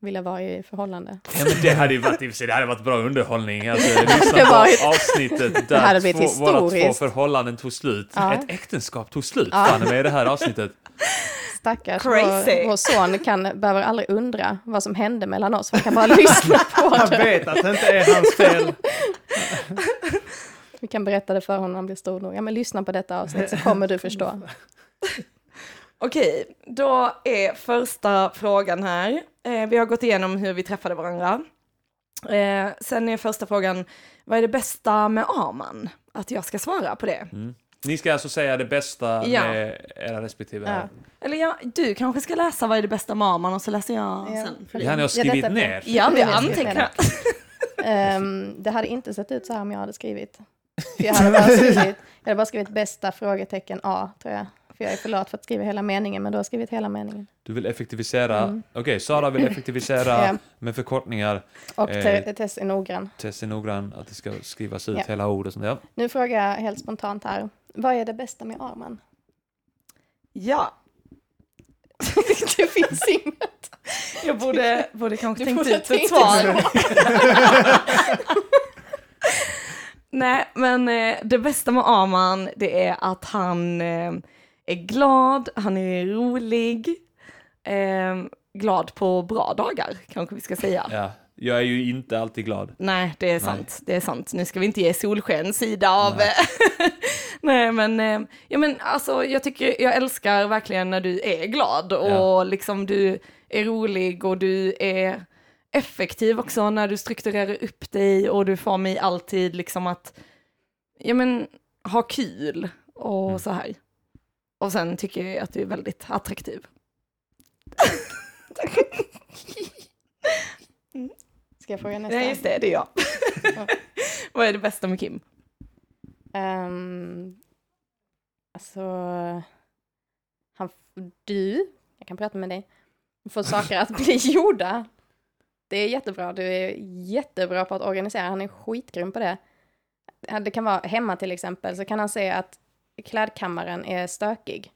vilja vara i förhållande. Ja men det hade ju varit, i och för sig, det hade varit bra underhållning. Alltså, lyssna Det på var- avsnittet Det hade där blivit två, våra två förhållanden tog slut. Ja. Ett äktenskap tog slut, Ja. fan med i det här avsnittet. Stackars, Crazy. vår, vår son kan, behöver aldrig undra vad som hände mellan oss, han kan bara lyssna på Han det. vet att det inte är hans fel. Vi kan berätta det för honom när han blir stor nog. Ja, men lyssna på detta avsnitt så kommer du förstå. Okej, då är första frågan här. Eh, vi har gått igenom hur vi träffade varandra. Eh, sen är första frågan, vad är det bästa med Arman? Att jag ska svara på det. Mm. Ni ska alltså säga det bästa Ja. med era respektive Ja. Eller ja, du kanske ska läsa vad är det bästa med Arman och så läser jag sen. Ja, ni har skrivit detta- ner. Ja, vi Jag har antecknar. Ehm, det hade inte sett ut så här om jag hade skrivit. För jag, hade bara skrivit jag hade bara skrivit bästa frågetecken A, tror jag. För jag är för lat för att skriva hela meningen, men du har skrivit hela meningen. Du vill effektivisera. Mm. Okej, Sara vill effektivisera Ja. med förkortningar. Och Eh. te- Tess är noggrann. Tess är noggrann att det ska skrivas ut Ja. hela ord och sånt. Ja. Nu frågar jag helt spontant här. Vad är det bästa med Arman? Ja, det finns inget. jag borde, borde kanske Du tänkt borde ut ett svar. Nej, men eh, det bästa med Arman, det är att han eh, är glad, han är rolig, eh, glad på bra dagar, kanske vi ska säga. ja. Jag är ju inte alltid glad. Nej, det är sant. Det är sant. Nu ska vi inte ge solsken sida av... Nej, men, eh, ja, men alltså, jag tycker, jag älskar verkligen när du är glad och Ja. liksom du är rolig och du är effektiv också när du strukturerar upp dig och du får mig alltid liksom att, ja men, ha kul och Mm. så här. Och sen tycker jag att du är väldigt attraktiv. Ska jag fråga nästa? Nej, just det, det är jag. Ja. Vad är det bästa med Kim? Um, alltså, han, du, jag kan prata med dig, får saker att bli gjorda. Det är jättebra. Du är jättebra på att organisera. Han är skitgrym på det. Det kan vara hemma till exempel, så kan han se att klädkammaren är stökig.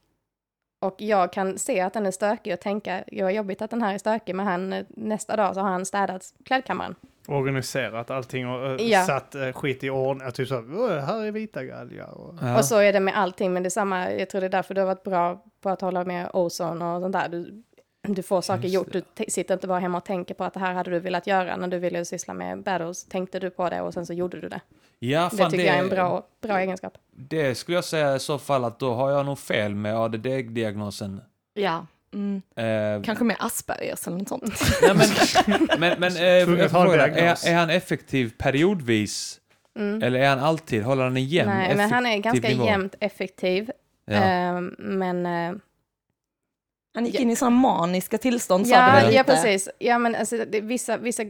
Och jag kan se att den är stökig och tänka, jag är jobbigt att den här är stökig, men han, nästa dag så har han städat klädkammaren. Organiserat allting och uh, Ja. satt uh, skit i ordning. Typ så, "Åh, här är vita galgar. Och... Ja. Och så är det med allting, men det är samma, jag tror det är därför du har varit bra på att hålla med ozon och sånt där. Du, du får saker gjort, det. du sitter inte bara hemma och tänker på att det här hade du velat göra när du ville syssla med battles. Tänkte du på det och sen så gjorde du det. Ja, Det fan, tycker jag är en bra, bra egenskap. Det skulle jag säga i så fall att då har jag nog fel med ADD-diagnosen. Ja. Mm. Eh, Kanske med Aspergers eller något sånt. nej, men, men, men eh, jag frågar, är, är han effektiv periodvis? Mm. Eller är han alltid, håller han en jämn Nej, men han är ganska nivå? jämnt effektiv. Ja. Ehm, men eh, Han gick Ja. in i sådana maniska tillstånd sa ja, du väl ja, precis. Ja, men alltså, det, vissa, vissa,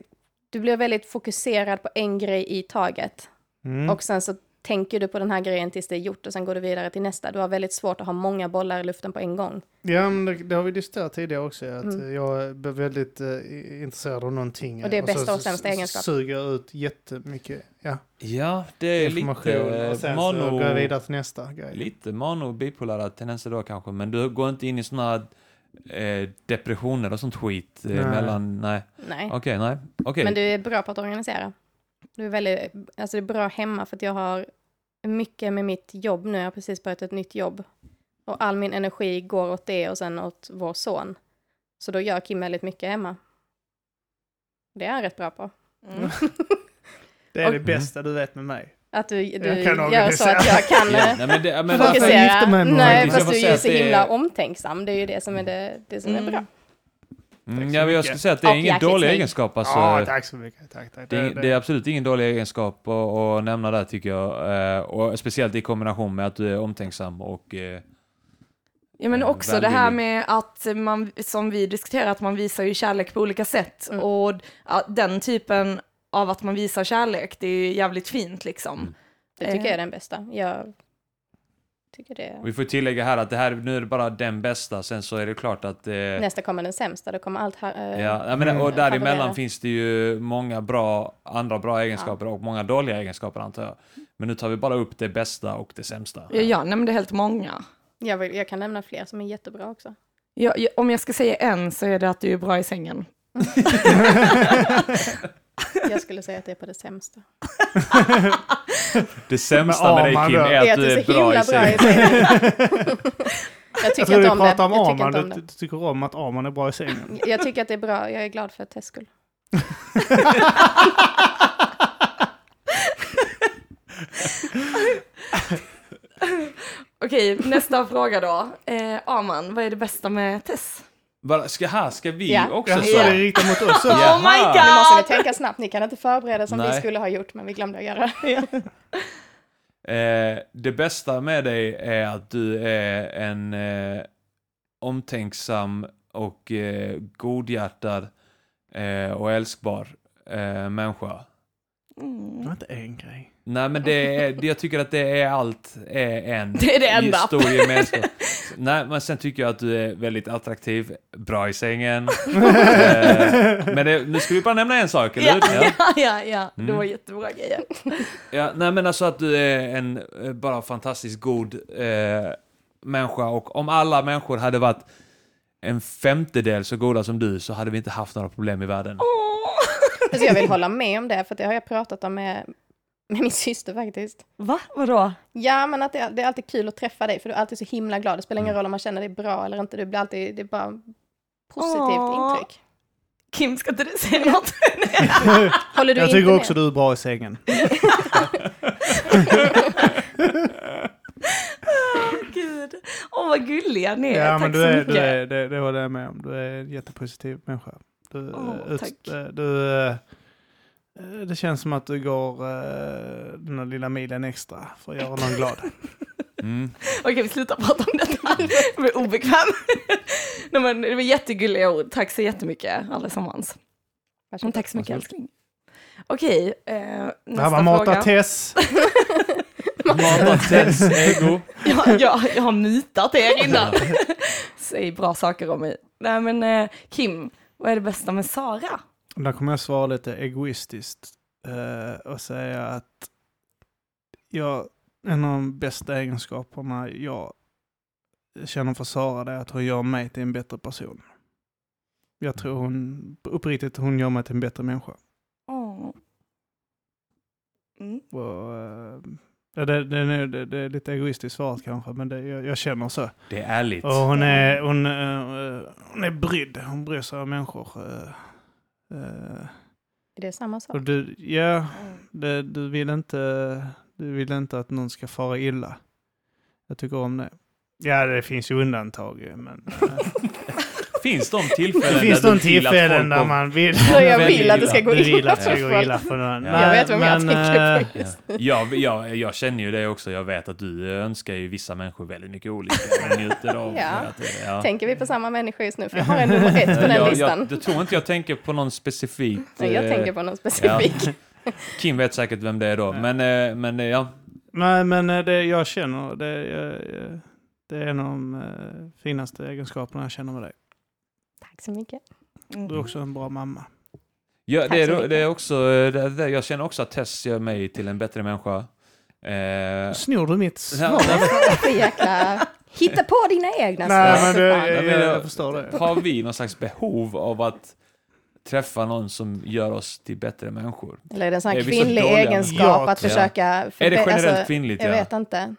du blir väldigt fokuserad på en grej i taget. Mm. Och sen så tänker du på den här grejen tills det är gjort och sen går du vidare till nästa. Du har väldigt svårt att ha många bollar i luften på en gång. Ja, men det, det har vi diskuterat tidigare också. Att Mm. eh, Jag är väldigt eh, intresserad av någonting. Och det är så bästa och s- sämsta egenskap. suger ut jättemycket ja, ja, det är information. lite och sen så mono... går jag vidare till nästa grej. Lite mono bipolära tendenser då kanske, men du går inte in i såna eh, depressioner och sånt skit eh, Nej. mellan... Nej, Nej. okej, nej. Okej. Men du är bra på att organisera. Du är väldigt, alltså det är bra hemma för att jag har mycket med mitt jobb nu. Jag har precis börjat ett nytt jobb. Och all min energi går åt det och sen åt vår son. Så då gör Kim väldigt mycket hemma. Det är han rätt bra på. Mm. Det är det Och- bästa du vet med mig. Att du, du Jag kan gör så att jag kan Ja, nej, men det, men fokusera. mig med Nej, fast Jag du är ju så det himla är- omtänksam. Det är ju det som är det, det som är Mm. bra. mm, ja, men jag skulle säga att det är Och ingen dålig snygg. egenskap. Alltså, Ja, tack så mycket. Tack, tack. det, är, det är absolut ingen dålig egenskap att, att nämna där tycker jag. Eh, och speciellt i kombination med att du är omtänksam och... Eh, Ja men Eh, också det här med att man, som vi diskuterar, att man visar ju kärlek på olika sätt. Mm. Och ja, den typen av att man visar kärlek, det är ju jävligt fint liksom. Mm. Det tycker Eh. jag är den bästa. Jag tycker det. vi får tillägga här att det här, nu är det bara den bästa, sen så är det klart att... Eh, Nästa kommer den sämsta. Då kommer allt här. eh, Ja, jag menar, Mm. och däremellan Favorera. finns det ju många bra, andra bra egenskaper och många dåliga egenskaper antar jag. Men nu tar vi bara upp det bästa och det sämsta. Ja, jag nämnde helt många. Jag, vill, jag kan nämna fler som är jättebra också. Jag, om jag ska säga en så är det att du är bra i sängen. Jag skulle säga att det är på det sämsta. Det sämsta med dig Kim är att du är så bra i sängen. jag Jag tycker vi inte om det. pratar om Jag tycker inte om Du, det. du tycker om att Arman är bra i sängen. Jag tycker att det är bra. Jag är glad för Tess skull. Okej, nästa fråga då. Eh, Arman, vad är det bästa med Tess? Bara, ska, här ska vi Ja. också Jag så? det riktat mot oss också. Ja. Oh my Jaha. Nu måste ni god! tänka snabbt. Ni kan inte förbereda som vi Nej. skulle ha gjort, men vi glömde att göra. Eh, det bästa med dig är att du är en eh, omtänksam och eh, godhjärtad eh, och älskbar eh, människa. Mm. Det var inte en grej. Nej men det är, jag tycker att det är allt är en Det är det enda. Nej men sen tycker jag att du är väldigt attraktiv, bra i sängen. eh, men det, nu ska vi bara nämna en sak, eller hur? Ja. ja, ja, ja. det Mm. var jättebra grejer. Ja, nej men alltså att du är en eh, bara fantastiskt god eh, människa och om alla människor hade varit en femtedel så goda som du så hade vi inte haft några problem i världen. Alltså jag vill hålla med om det, för det har jag pratat om med, med min syster faktiskt. Va? Vadå? Ja, men att det, det är alltid kul att träffa dig, för du är alltid så himla glad. Det spelar ingen Mm. roll om man känner dig bra eller inte. Du blir alltid, det är bara positivt Åh. intryck. Kim, ska inte du säga något? Håller du Jag inte tycker med? också du är bra i sängen. Gud. Åh, vad gulliga ni är. Ja, tack men du så är, mycket. du är, det, det håller jag med om. Du är en jättepositiv människa. Du, Åh, ut- tack. eh, du, eh, det känns som att du går uh, den här lilla milen extra för att göra någon glad. Mm. Okej, vi slutar prata om detta. Jag blir obekväm. Nej, men det var jättegulliga ord. Tack så jättemycket allesammans. Varsågod. Tack så mycket Varsågod. älskling. Okej, eh, Det här nästa var fråga. Tess. Mata Teds ego. jag, jag, jag har mutat er innan. Säg bra saker om mig. Nej men eh, Kim, vad är det bästa med Sara? Där kommer jag svara lite egoistiskt eh, och säga att jag, en av de bästa egenskaperna jag känner för Sara är att hon gör mig till en bättre person. Jag tror hon, uppriktigt, hon gör mig till en bättre människa. Åh. Mm. Och, eh, ja, det, det, är- det, det är lite egoistiskt svarat kanske, men det, jag, jag känner så. Det är ärligt. Och hon är, hon, eh, hon är brydd, hon bryr sig om människor. Eh, eh, Är det samma sak? och du, ja, det, du, vill inte, du vill inte att någon ska fara illa. Jag tycker om det. Ja, det finns ju undantag men... Finns de tillfällen det finns där de tillfällen där man vill... Så jag vill att det ska gå Du vill illa att det ska för gå illa folk. för någon. Ja. Jag vet vem jag men, tänker eh, på. Ja. Jag, jag, jag känner ju det också. Jag vet att du önskar ju vissa människor väldigt mycket olika. Av Ja. att, ja. Tänker vi på samma människa just nu? För jag har en nummer ett på den jag, listan. jag, tror inte jag tänker på någon specifik. Men jag eh, tänker på någon specifik. Kim vet säkert vem det är då. Men, eh, men ja. Nej, men det jag känner, det, det är en av de finaste egenskaperna jag känner med dig. Tack så mycket. Du är också en bra mamma. Ja, det, är, det är också, eh, det, det, jag känner också att Tess gör mig till en bättre människa. Eh, Snor du mitt svar? Ja. Hitta på dina egna Nej, men fan. jag, jag, jag- förstår det. har vi någon slags behov av att träffa någon som gör oss till bättre människor? Eller är det en sån här kvinnlig egenskap Ja, att ja. försöka... Är det generellt alltså, kvinnligt? Jag ja? vet inte.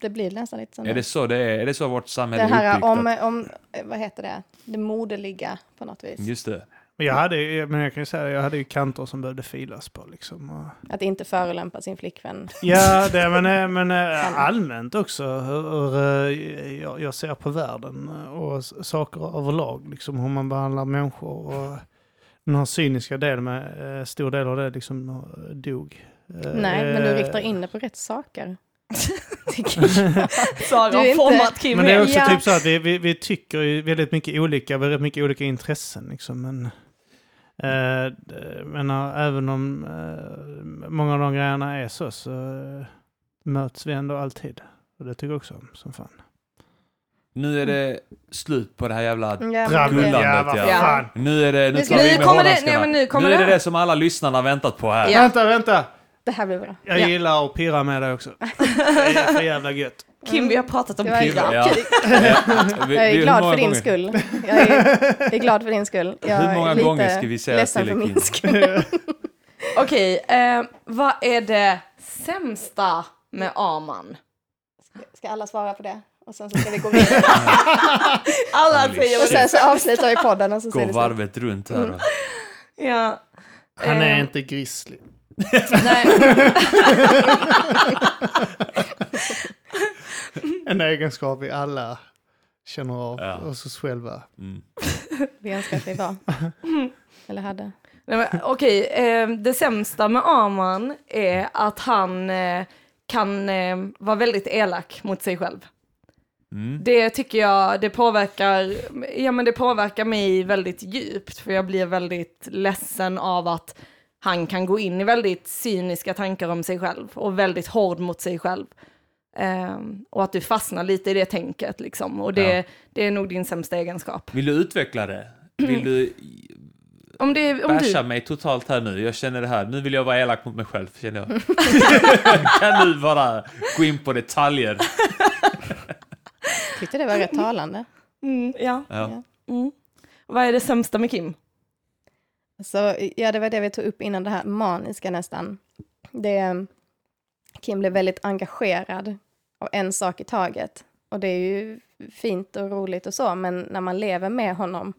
Det blir nästan lite så. Är det så det är? Är det så vårt samhälle det här är uppbyggt? om, att- om, vad heter det, det moderliga på något vis. Just det. Men jag hade, ju- men jag kan ju säga, jag hade ju kanter som behövde filas på liksom. Och, Att inte förolämpa sin flickvän. ja, det, men, eh, men eh, allmänt också hur, hur eh, jag, jag ser på världen och saker överlag. Liksom hur man behandlar människor. Och den här cyniska delen med, stor del av det liksom dog. Nej, men du riktar in det på rätt saker. Sara har format Kim Men det är också Ja. typ så att vi, vi, vi tycker ju väldigt mycket olika, vi har rätt mycket olika intressen liksom. Men, eh, men eh, även om eh, många av de grejerna är så, så eh, möts vi ändå alltid. Och det tycker jag också om, som fan. Nu är det slut på det här jävla... Gullandet, det- ja, vad ja. fan. Nu är det... Nu, Nu kommer det- nej, men nu kommer nu är det det. som alla lyssnarna har väntat på här. Ja. Vänta, vänta! Det här blir bra. Jag Ja. gillar att pirra med dig också. Det är för jävla gött. Kim, vi har pratat om pirra. Ja. Vi- Jag är glad för din gånger- skull. Jag är, jag är glad för din skull. Jag Hur många gånger ska vi säga till för Kim? min skull. Okej, eh, vad är det sämsta med Aman? Ska alla svara på det? Och sen så ska vi gå vidare. Alla säger Och sen så avslutar vi podden och så Gå ser det slut. varvet runt här. då. Ja. Han är Eh, inte grisslig. Nej. En egenskap vi alla känner av Ja. oss själva. Mm. Vi önskar att vi var. Eller hade. Nej, men, Okej, eh, det sämsta med Aman är att han eh, kan eh, vara väldigt elak mot sig själv. Mm. Det tycker jag, det påverkar, ja men det påverkar mig väldigt djupt, för jag blir väldigt ledsen av att han kan gå in i väldigt cyniska tankar om sig själv och väldigt hård mot sig själv. Ehm, och att du fastnar lite i det tänket liksom, och det, Ja. det är nog din sämsta egenskap. Vill du utveckla det? Vill du Om, det, om basha du, mig totalt här nu? Jag känner det här. Nu vill jag vara elak mot mig själv, känner jag. kan du bara gå in på detaljer? Tyckte det var rätt talande. mm, ja. Ja. Mm. Vad är det sämsta med Kim? Så ja, det var det vi tog upp innan det här maniska nästan. Det, Kim blev väldigt engagerad av en sak i taget. Och det är ju fint och roligt och så, men när man lever med honom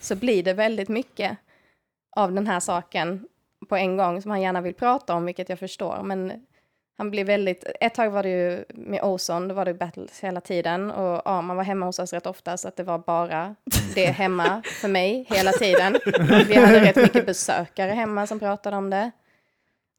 så blir det väldigt mycket av den här saken på en gång som han gärna vill prata om, vilket jag förstår. Men han blir väldigt, ett tag var det ju med Ozon, då var det battles hela tiden och ja, man var hemma hos oss rätt ofta så att det var bara det hemma för mig hela tiden. Vi hade rätt mycket besökare hemma som pratade om det.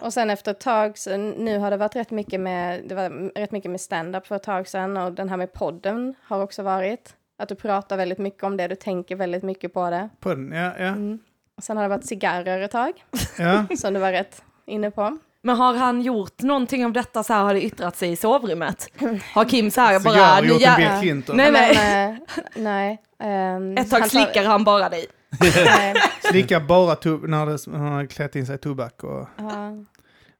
Och sen efter ett tag, så nu har det varit rätt mycket med, det var rätt mycket med stand-up för ett tag sedan och den här med podden har också varit. Att du pratar väldigt mycket om det, du tänker väldigt mycket på det. På den, ja, ja. Mm. Och sen har det varit cigarrer ett tag, ja. som du var rätt inne på. Men har han gjort någonting av detta så här, har det yttrat sig i sovrummet? Har Kim så här bara, Cigarr nu gjort en Bill Clinton. Nej, nej. Men, eh, nej. ehm, Ett tag han slickar han bara dig. nej, Slicka bara tub- när det, han har klätt in sig i tobak och... ja.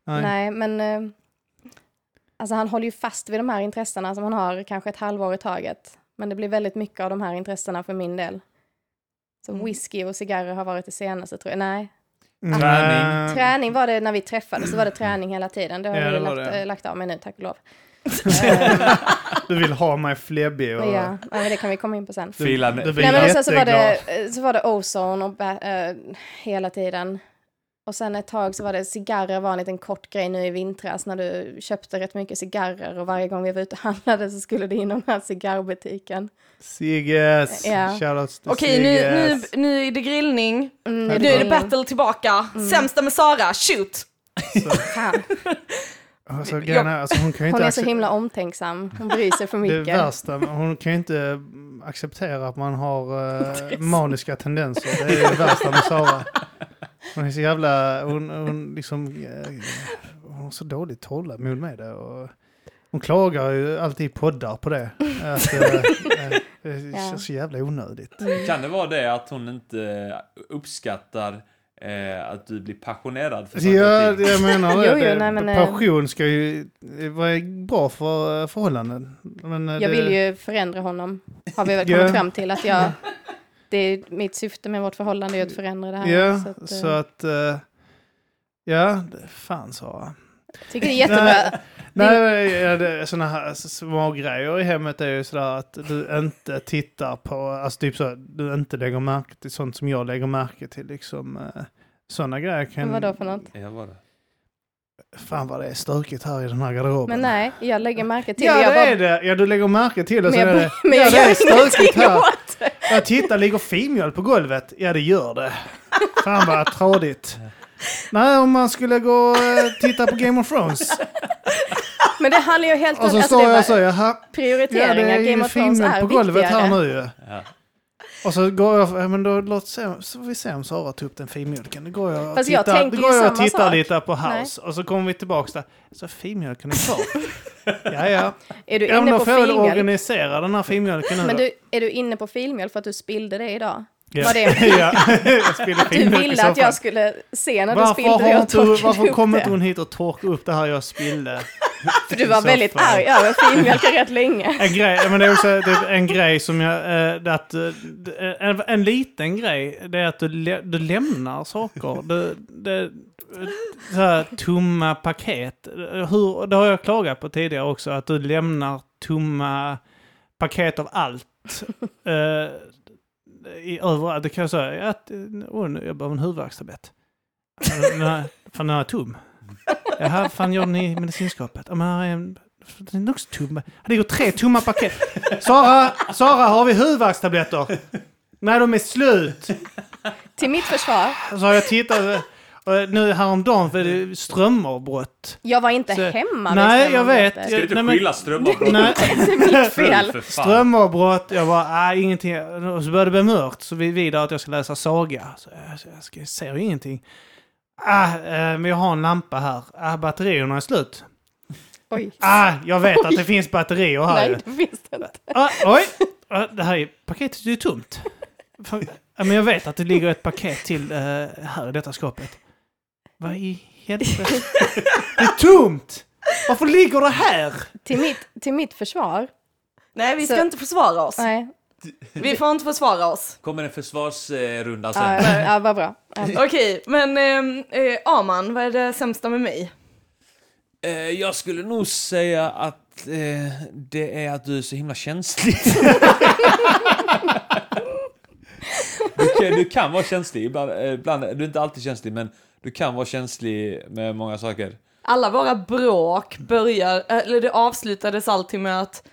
Nej. Nej, men eh, alltså han håller ju fast vid de här intressena som han har kanske ett halvår i taget. Men det blir väldigt mycket av de här intressena för min del. Så Mm. whisky och cigarrer har varit det senaste tror jag. Nej, Träning. Eh, träning var det när vi träffades, så var det träning hela tiden. Det har Ja, jag lagt, det. eh, lagt av mig nu, tack och lov. Du vill ha mig flebbig och... ja, ja, men det kan vi komma in på sen. Du, du blir Nej, men sen så var, det, eh, så var det Ozone och eh, hela tiden. Och sen ett tag så var det cigarrer var en liten kort grej nu i vintras när du köpte rätt mycket cigarrer och varje gång vi var ute och handlade så skulle det in i den här cigarrbutiken. Sigges! Ja. Shoutouts till Okej, nu, nu, nu är det grillning. Mm, Nu är det battle tillbaka. Sämsta med Sara, shoot! Alltså, är, alltså, hon kan ju Hon inte är så himla omtänksam. Hon bryr sig för Det mycket. värsta, hon kan ju inte mm, acceptera att man har eh, maniska tendenser. Det är det värsta med Sara. Hon är så jävla, hon, hon liksom, eh, hon har så dåligt tålamod med det. Och hon klagar ju alltid i poddar på det. Att, eh, eh, det Ja. känns så jävla onödigt. Kan det vara det att hon inte uppskattar eh, att du blir passionerad för saker Ja, och ting. jag menar det. Jo, jo, det nej, men, passion ska ju vara bra för förhållanden. Men, Jag det, vill ju förändra honom. Har vi väl Ja. kommit fram till att jag... Det är mitt syfte med vårt förhållande är att förändra det här. Ja, så att, eh, så att... eh, ja, det- fan Sara. jag tycker det är jättebra. Nej, ja, det, såna här små grejer i hemmet är ju sådär att du inte tittar på, alltså typ så, du inte lägger märke till sånt som jag lägger märke till liksom. eh, Sådana grejer kan... Vad då för något? Ja, vad det? Fan vad det är stökigt här i den här garderoben. Men nej, jag lägger märke till Ja, jag det bara- är det. Ja, du lägger märke till det. Men Så jag, är det. men ja, jag det är stökigt här. åt det. Jag tittar, ligger filmjöl på golvet? Ja, det gör det. Fan vad trådigt. Nej, om man skulle gå och eh, titta på Game of Thrones. Men det handlar ju helt Och så alltså, står det är jag så, jaha, ja det prioriteringar. är Game of Thrones är på golvet här viktigare. nu ju. Ja. Och så går jag, ja, men då låt se, så vi se om Sara tar upp den filmjölken. Då går jag och Fast jag tittar, tänker då går ju jag och samma tittar sak. lite på House. Och så kommer vi tillbaka där. Så filmjölken är kvar. ja, ja. Är du Ja, men inne då på får jag väl filmjölk? organisera den här filmjölken nu Men då. du, är du inne på filmjölk för att du spillde det idag? Ja. Var det, ja, jag spiller du filmjölk i ville att jag skulle se när du Varför, spillde det har och inte, torkade varför upp kom det? inte hon hit och torkade upp det här jag spillde? För du var så väldigt fall? arg över filmjölken rätt länge. En grej, men det är också en grej som jag... eh, Att, eh, en, en liten grej, det är att du, du lämnar saker. Du, det, så här, tomma paket. Hur, det har jag klagat på tidigare också, att du lämnar tomma paket av allt. eh, i, överallt. Det kan jag säga, att, oh, jag behöver en huvudvärkstablett. Fan, den är tom. Jaha, fan gör den i medicinskåpet? Ja, men här är en... Den är också tom. Det ligger tre tomma paket. Sara, Sara, har vi huvudvärkstabletter? Nej, de är slut. Till mitt försvar, Så har jag tittat. och Nu häromdagen för det är strömavbrott. jag var inte Så- hemma Nej, jag vet. Ska du inte Nej, skylla strömavbrott? Nej, Det är mitt fel. Strömavbrott. Jag bara, nej ingenting. Och så började det bli mörkt. Så vi vidare att jag ska läsa saga. Så jag, så jag, ska, jag ser ju ingenting. Ah, eh, men jag har en lampa här. Ah, batterierna är slut. Oj. Ah, jag vet att det finns batterier här. Nej, det finns det inte. Ah, oj! Ah, det här är, paketet är ju tomt. Fan, ja, men jag vet att det ligger ett paket till eh, här i detta skåpet. Vad i helvete? Det är tomt! Varför ligger det här? Till mitt, till mitt försvar, Nej, vi ska Så- inte försvara oss. nej, Vi får inte försvara oss. Kommer en försvarsrunda ja, sen. ja, vad bra. Ja. Okej, men ehm, eh, Aman, vad är det sämsta med mig? Eh, jag skulle nog säga att eh, det är att du är så himla känslig. du, kan, du kan vara känslig, ibland, eh, ibland, du är inte alltid känslig, men du kan vara känslig med många saker. Alla våra bråk börjar, eller det avslutades alltid med att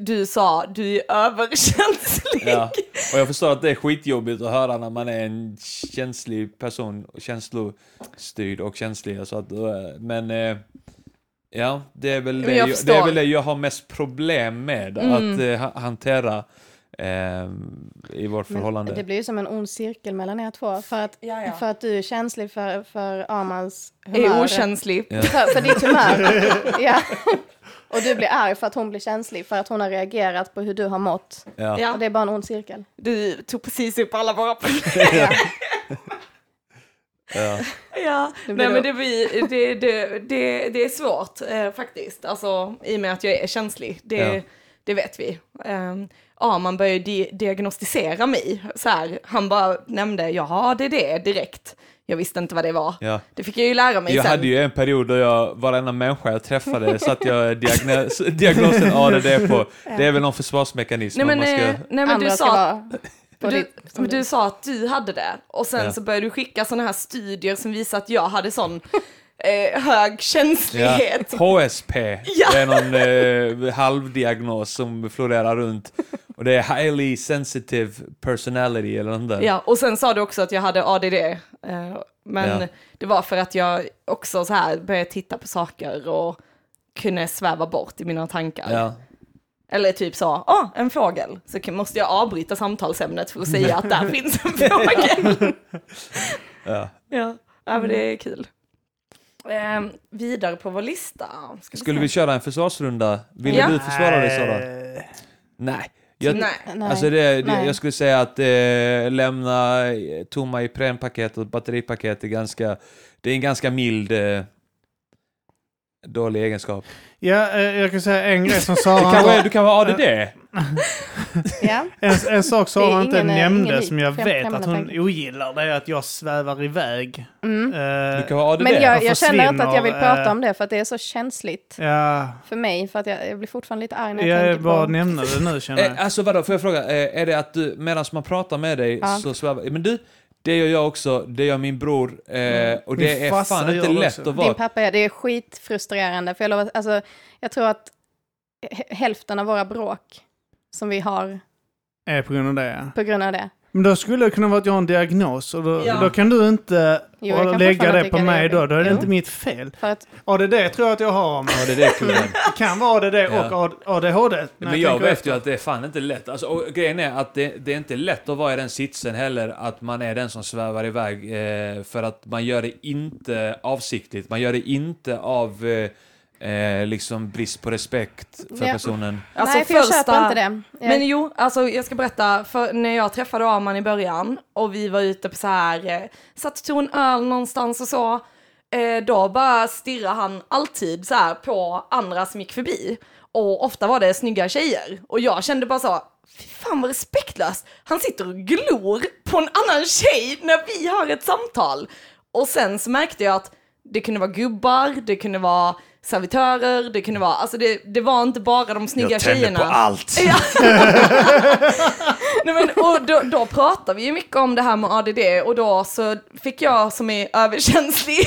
du sa du är överkänslig. Ja. Och jag förstår att det är skitjobbigt att höra när man är en känslig person, känslostyrd och känslig. Så att, eh, men eh, ja, det är, väl Men det, jag jag, det är väl det jag har mest problem med Mm. att eh, ha- hantera eh, i vårt förhållande. Men det blir ju som en ond cirkel mellan er två. För att, Ja, ja. för att du är känslig för, för Amans Är humör. okänslig. Ja. För, för ditt humör. ja. Och du blir arg för att hon blir känslig, för att hon har reagerat på hur du har mått. Ja. Och det är bara en ond cirkel. du tog precis upp alla våra problem. Ja. Ja. Nej men det, blir, det, det, det, det är svårt eh, faktiskt, alltså i och med att jag är känslig. Det, Ja. det vet vi. Um, ja, man börjar di diagnostisera mig. Så här, han bara nämnde, jaha, det är det direkt. Jag visste inte vad det var. Ja. Det fick jag ju lära mig Jag sen. hade ju en period då jag, varenda människa jag träffade satte jag diagnos, diagnosen ADD på. Det är väl någon försvarsmekanism Nej men, man ska... eh, nej, men Andra du sa, du, du sa att du hade det och sen Ja. så började du skicka sådana här studier som visar att jag hade sån eh, hög känslighet. HSP, Ja. det är någon eh, halvdiagnos som florerar runt. Och det är highly sensitive personality eller något där. Ja, och sen sa du också att jag hade ADD. Eh, men Ja. det var för att jag också så här började titta på saker och kunde sväva bort i mina tankar. Ja. Eller typ så, åh, en fågel. Så måste jag avbryta samtalsämnet för att säga att där finns en fågel. Ja. ja. ja, men det är kul. Eh, vidare på vår lista. Ska Skulle vi köra en försvarsrunda? Vill Ja. du försvara dig Sara? Nej. Nej. Jag, Nej. Nej. Alltså det, det, Nej. jag skulle säga att eh, lämna eh, tomma Iprenpaket och batteripaket är ganska, det är en ganska mild eh, dålig egenskap. Ja, eh, jag kan säga en grej som Du Sara du kan vara ADD. Ja. en, en sak Sara är inte ingen, eh, nämnde ingen som jag vet att hon tanke. ogillar det är att jag svävar iväg. Mm. Eh, ADD. Men jag, jag känner inte att jag vill prata eh, om det för att det är så känsligt Ja, för mig. För att jag, jag blir fortfarande lite arg när jag jag tänker bara på... nämna det nu känner jag. Eh, alltså vadå, får jag fråga, eh, är det att du, medan man pratar med dig Ja. så svävar... Men du, det gör jag också, det gör min bror, eh, och det Min är fan inte lätt också. att vara... Din pappa, ja, det är skitfrustrerande. För jag, lovar, alltså, jag tror att hälften av våra bråk som vi har Är på grund av det ja. på grund av det. Men då skulle det kunna vara att jag har en diagnos och då, Ja. då kan du inte Jo, jag kan lägga fortfarande det tycka på det är mig då. jobbigt. Då är det Jo. inte mitt fel. För att, ADD tror jag att jag har. Men Ja, det är det killen. det kan vara ADD Ja. och AD- ADHD. när Men jag tänker vet efter. ju att det är fan inte lätt. Alltså, och grejen är att det, det är inte lätt att vara i den sitsen heller, att man är den som svävar iväg. Eh, för att man gör det inte avsiktligt. Man gör det inte av eh, eh, liksom brist på respekt för Ja. personen. Alltså nej, för jag första- köper inte det. Jag, Men jo, alltså jag ska berätta, för när jag träffade Arman i början och vi var ute på så här, eh, satt och tog en öl någonstans och så, eh, då bara stirrade han alltid så här på andra som gick förbi. Och ofta var det snygga tjejer. Och jag kände bara så, fy fan vad respektlöst. Han sitter och glor på en annan tjej när vi har ett samtal. Och sen så märkte jag att det kunde vara gubbar, det kunde vara servitörer, det kunde vara, alltså det, det var inte bara de snygga tjejerna. allt! Ja. Nej, men, och då, då pratar vi ju mycket om det här med ADD och då så fick jag som är överkänslig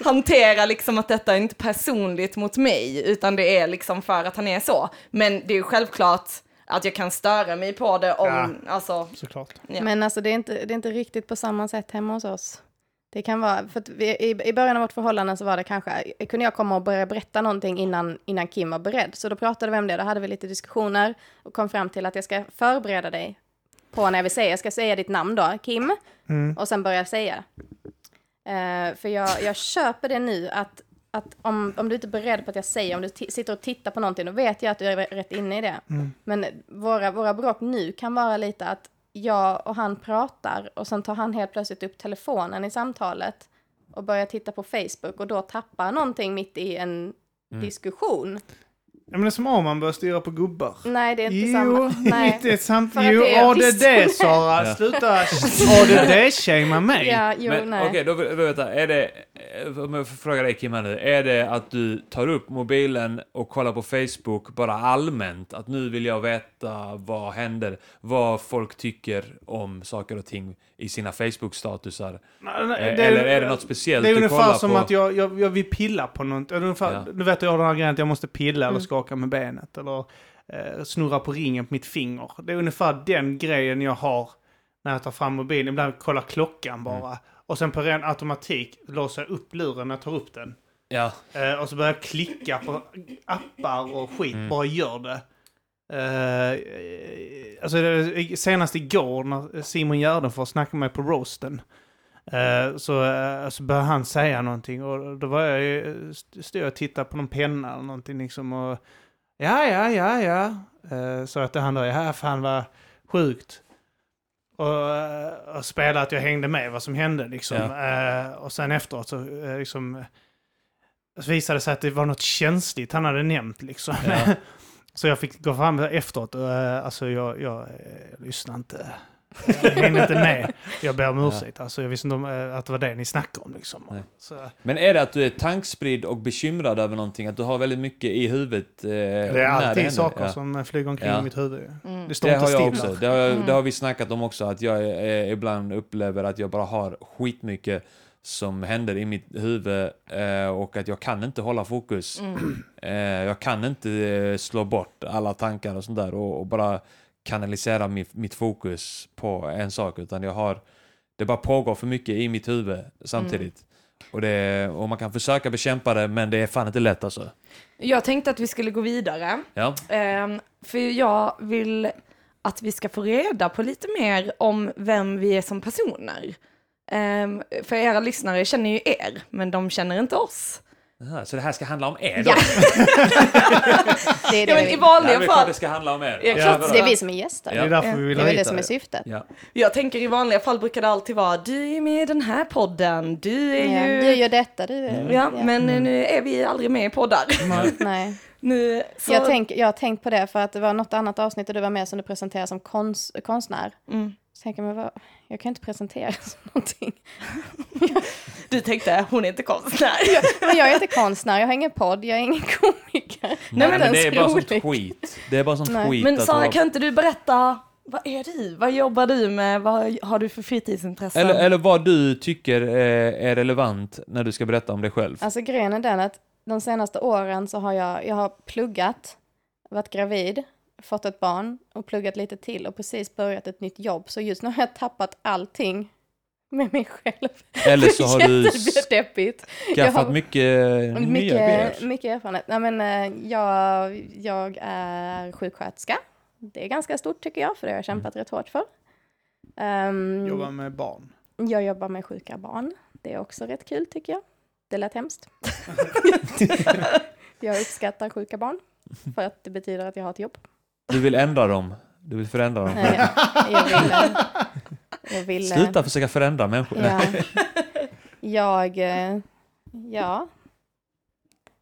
hantera liksom att detta är inte personligt mot mig utan det är liksom för att han är så. Men det är ju självklart att jag kan störa mig på det om, alltså, Såklart. ja. Men alltså det är, inte, det är inte riktigt på samma sätt hemma hos oss. Det kan vara, för vi, i, i början av vårt förhållande så var det kanske, kunde jag komma och börja berätta någonting innan, innan Kim var beredd. Så då pratade vi om det, då hade vi lite diskussioner och kom fram till att jag ska förbereda dig på när jag vill säga, jag ska säga ditt namn då, Kim, Mm. och sen börja säga. Eh, för jag, jag köper det nu att, att om, om du inte är beredd på att jag säger, om du sitter och tittar på någonting, då vet jag att du är rätt inne i det. Men våra, våra bråk nu kan vara lite att jag och han pratar och sen tar han helt plötsligt upp telefonen i samtalet och börjar titta på Facebook och då tappar någonting mitt i en diskussion. Ja, men det är som om man börjar styra på gubbar. Nej, det är inte Jo, samma. Nej. det är sant. För Jo, det är ADD. Sara. Ja. Sluta ADD-shamea mig. Ja, jo, Men nej. okej, då vill jag veta, är det, om jag får fråga dig Kim här nu, är det att du tar upp mobilen och kollar på Facebook bara allmänt? Att nu vill jag veta vad händer, vad folk tycker om saker och ting i sina Facebook-statusar? Eh, det Eller är det något speciellt Det är du ungefär kollar som på? att jag, jag, jag vill pilla på något. Ungefär, Ja. Du vet, jag har den här grejen att jag måste pilla eller Mm. Skaka med benet. Eller eh, snurra på ringen på mitt finger. Det är ungefär den grejen jag har när jag tar fram mobilen. Ibland kollar klockan bara. Mm. Och sen på ren automatik låser jag upp luren när jag tar upp den. Ja, Eh, och så börjar jag klicka på appar och skit, Mm. bara gör det. Eh, alltså det, senast igår när Simon Gärdenfors snackade med mig på roasten. Eh, så, eh, så började han säga någonting och då var jag, ju- stod jag och tittade på någon penna eller någonting liksom och ja, ja, ja, ja. Uh, så att han då, ja, fan vad sjukt. Och, eh, och spelade att jag hängde med vad som hände liksom. Eh, och sen efteråt så eh, liksom så visade det sig att det var något känsligt han hade nämnt liksom. Ja. så jag fick gå fram efteråt och alltså jag, jag, eh, lyssnade inte. Jag hängde inte med. Jag ber om Ja. ursäkt. Alltså, jag visste inte om, eh, att det var det ni snackade om. Liksom. Men är det att du är tankspridd och bekymrad över någonting? Att du har väldigt mycket i huvudet? Eh, det är alltid händer? saker Ja. som flyger omkring Ja. i mitt huvud. Mm. Det står Det inte har jag stilla. också. Det har, Mm. det har vi snackat om också, att jag eh, ibland upplever att jag bara har skitmycket som händer i mitt huvud eh, och att jag kan inte hålla fokus. Mm. Eh, jag kan inte slå bort alla tankar och sånt där och, och bara kanalisera mitt, mitt fokus på en sak, utan jag har... Det bara pågår för mycket i mitt huvud samtidigt. Och, det, och man kan försöka bekämpa det, men det är fan inte lätt alltså. Jag tänkte att vi skulle gå vidare. Ja, Ehm, för jag vill att vi ska få reda på lite mer om vem vi är som personer. Ehm, för era lyssnare känner ju er, men de känner inte oss. Så det här ska handla om er då? Ja. det är det Ja, men i. Ja, vanliga är klart fall, det ska handla om er. Ja, vadå? Det är vi som är gäster. Ja. Det är därför vi vill Det är ha väl det som är syftet. Ja. jag tänker i vanliga fall brukar det alltid vara du är med i den här podden, du är Ja, ju... du gör detta, du... Mm. Ja, men eh, nu är vi aldrig med i poddar. Nej. Nu, så... Jag, tänk, jag har tänkt på det för att det var något annat avsnitt där du var med som du presenterade som konst, konstnär. Mm. Tänker jag, men vad, jag kan inte presentera som någonting. Du tänkte, hon är inte konstnär. Men jag är inte konstnär, jag har ingen podd, jag är ingen komiker. Nej, Jag är men det är bara sånt skit. Det är bara sånt Nej. skit. Men Sara, kan inte du berätta, vad är du? Vad jobbar du med? Vad har du för fritidsintressen? Eller, eller vad du tycker är, är relevant när du ska berätta om dig själv. Alltså grejen är den att de senaste åren så har jag, jag har pluggat, varit gravid, fått ett barn och pluggat lite till och precis börjat ett nytt jobb. Så just nu har jag tappat allting med mig själv. Eller så har du skaffat har- mycket nya grejer. Mycket, mycket erfarenhet. Nej, men, eh, jag, jag är sjuksköterska. Det är ganska stort tycker jag, för det har jag kämpat rätt hårt för. Ehm, Jobba med barn. jag jobbar med sjuka barn. Det är också rätt kul tycker jag. Det lät hemskt. jag uppskattar sjuka barn, för att det betyder att jag har ett jobb. Du vill ändra dem. Du vill förändra dem. Eh, jag vill... eh, Jag vill eh, Sluta försöka förändra människor. Ja. Jag, eh, ja.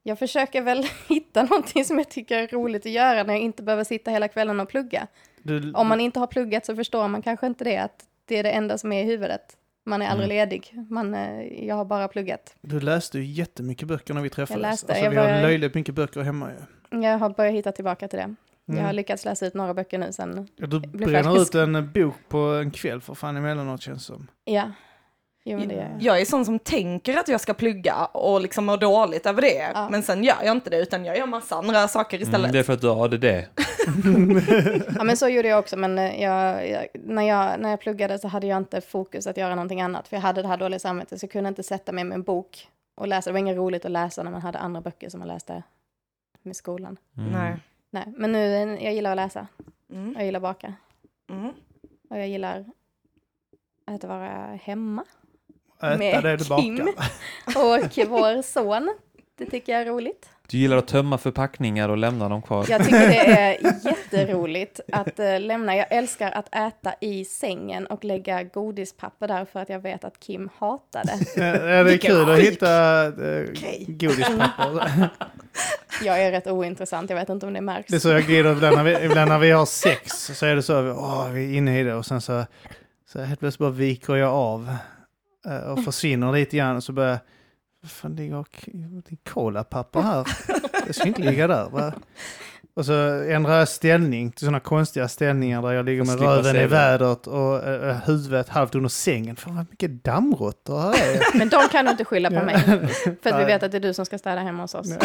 Jag försöker väl hitta någonting som jag tycker är roligt att göra när jag inte behöver sitta hela kvällen och plugga. Du, Om man inte har pluggat så förstår man kanske inte det, att det är det enda som är i huvudet. Man är aldrig Mm. ledig. Man, eh, jag har bara pluggat. du läste ju jättemycket böcker när vi träffades. läste, alltså, jag vi har började- löjligt mycket böcker hemma ju. Jag har börjat hitta tillbaka till det. Jag har Mm. lyckats läsa ut några böcker nu sen. Ja, du blir bränner ut en bok på en kväll för fan emellanåt känns som. Ja. Jo, men det gör jag. Jag är sån som tänker att jag ska plugga och liksom mår dåligt över det. Ja. Men sen gör jag inte det, utan jag gör massa andra saker istället. Mm, det är för att du har ADD. Ja men så gjorde jag också, men eh, jag, jag, när, jag, när jag pluggade så hade jag inte fokus att göra någonting annat, för jag hade det här dåliga samvetet, så jag kunde inte sätta mig med en bok och läsa. Det var inget roligt att läsa när man hade andra böcker som man läste med skolan. Mm. Nej. Nej, men nu, jag gillar att läsa, Mm. jag gillar att baka, Mm. och jag gillar att vara hemma Äta Med det du Kim. bakar. och vår son. Det tycker jag är roligt. Du gillar att tömma förpackningar och lämna dem kvar. Jag tycker det är jätteroligt att eh, lämna. Jag älskar att äta i sängen och lägga godispapper där för att jag vet att Kim hatar det. Ja, det är Vilken kul att hitta äh, godispapper. Jag är rätt ointressant, jag vet inte om det märks. Det är så jag glider ibland när vi, ibland när vi har sex. Så är det så, åh, vi är inne i det och sen så, så helt plötsligt bara viker jag av eh, och försvinner lite grann och så börjar fan ligger är kolapapper här? Det ska inte ligga där. Va? Och så ändrar jag ställning till sådana konstiga ställningar där jag ligger med röven i vädret och äh, huvudet halvt under sängen. Fan vad mycket dammråttor här är. Men de kan du inte skylla på Ja. mig. För att vi vet att det är du som ska städa hemma hos oss.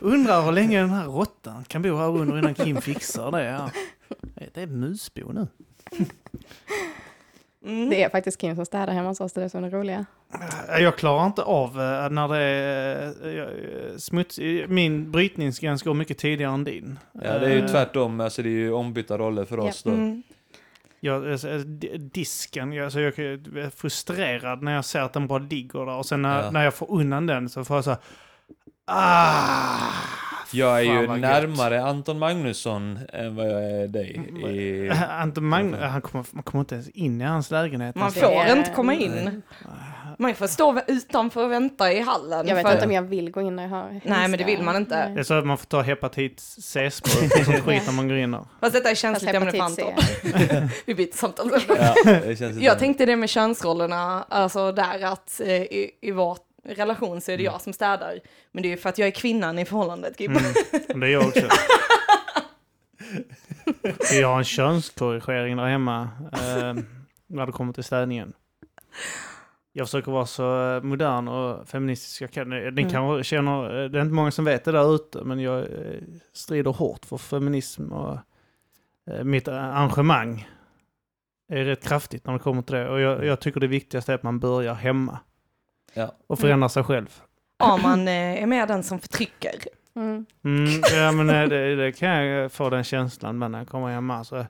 Undrar hur länge den här råttan kan bo här under innan Kim fixar det. Ja. Det är musbo nu. Mm. Det är faktiskt Kim som städar hemma hos oss, det är är det roliga. Jag klarar inte av eh, när det är eh, smuts. Min brytningsgräns går mycket tidigare än din. Ja, det är ju tvärtom. Alltså, det är ju ombytta roller för Ja. oss då. Mm. Jag, alltså, d- disken, jag, alltså, jag är frustrerad när jag ser att den bara ligger där och sen när, Ja. när jag får undan den så får jag så här, ah, Jag är fan ju vad gött." närmare Anton Magnusson än vad jag är dig. I... Anton Magn, han kommer, man kommer inte ens in i hans lägenhet. Man Det får är- inte komma in. Man får stå utanför och vänta i hallen. Jag vet för- inte om jag vill gå in när jag har Nej, men det vill man inte. Det är så att man får ta hepatit C-sprutor och sånt skit när man går in där. Fast detta är känsligt ämne för Anton. Vi byter samtal. Ja, det känns Jag tänkte det med könsrollerna, alltså där att eh, i, i vår relation så är det jag som städar. Men det är ju för att jag är kvinnan i förhållandet, Kim. Mm. Det är jag också. Vi har en könskorrigering där hemma eh, när det kommer till städningen. Jag försöker vara så eh, modern och feministisk jag kan. Ni Mm. känner, eh, det är inte många som vet det där ute, men jag eh, strider hårt för feminism och mitt engagemang är rätt kraftigt när det kommer till det. Och jag, jag tycker det viktigaste är att man börjar hemma Ja. och förändrar sig själv. Arman eh, är mer den som förtrycker. Mm. Mm, ja, men eh, det, det kan jag få den känslan men när jag kommer hemma så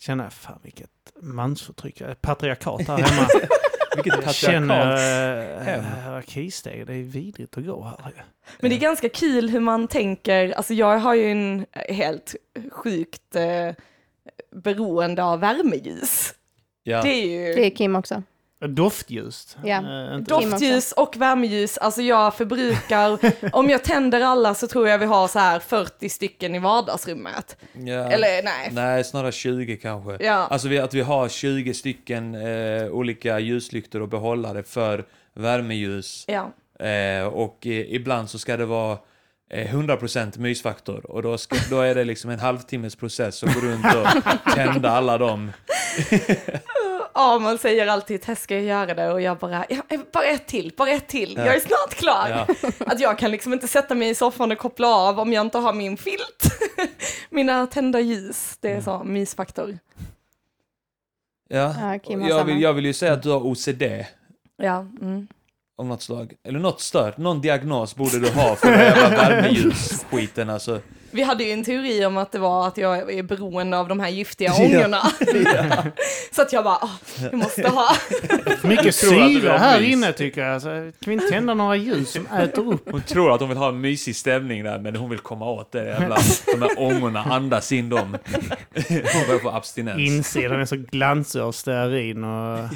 känner jag fan vilket mansförtryck, ett patriarkat här hemma. Vilket Jag känner patriarkalt. äh, hierarkisteg, det är vidrigt att gå här. Men det är ganska kul hur man tänker, alltså jag har ju en helt sjukt eh, beroende av värmeljus. Ja. Det är ju... Det är Kim också. Doftljust. Ja. Eh, Kim Doftljus och värmeljus, alltså jag förbrukar, om jag tänder alla så tror jag vi har så här 40 stycken i vardagsrummet. Ja. Eller nej. Nej, snarare 20 kanske. Ja. Alltså vi, att vi har 20 stycken eh, olika ljuslyktor och behållare för värmeljus. Ja. Eh, och eh, ibland så ska det vara eh, 100% mysfaktor. Och då, ska, då är det liksom en halvtimmes process att gå runt och tända alla dem. Ja, man säger alltid Tess ska jag göra det och jag bara, ja, eh, bara ett till, bara ett till, jag är snart klar. Ja. Att jag kan liksom inte sätta mig i soffan och koppla av om jag inte har min filt. Mina tända ljus, det är så mysfaktor. Ja. Jag, vill, jag vill ju säga att du har OCD. Ja, mm. Av något slag. Eller något stört. Någon diagnos borde du ha för den jävla värmeljusskiten alltså. Vi hade ju en teori om att det var att jag är beroende av de här giftiga Ja. ångorna. så att jag bara, åh, jag måste ha. Mycket syre här mys. inne tycker jag. Alltså, kan vi inte tända några ljus som äter upp? Hon tror att hon vill ha en mysig stämning där, men hon vill komma åt det jävla, de här ångorna, andas in dem. Hon börjar få abstinens. Insidan är så glansig av stearin och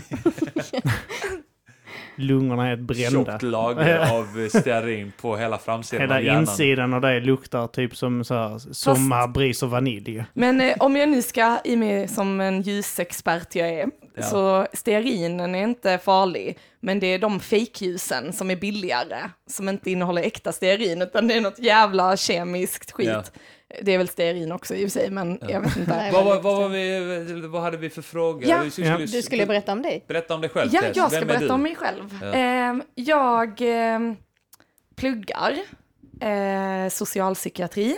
lungorna är helt brända. Tjockt lager av stearin på hela framsidan Hela av hjärnan. insidan av det luktar typ som så här, sommarbris och vanilj. Men eh, om jag nu ska i mig som en ljusexpert jag är, Ja. så stearinen är inte farlig, men det är de fejkljusen som är billigare, som inte innehåller äkta stearin, utan det är något jävla kemiskt skit. Ja. Det är väl stearin också i och för sig, men jag vet inte. Vad, vad, vad, var vi, vad hade vi för fråga? Ja. Du, skulle, Ja. Du skulle berätta om dig. berätta om dig själv Ja, Tess. jag ska berätta du? om mig själv. Ja. Ehm, jag ehm, pluggar eh, socialpsykiatri.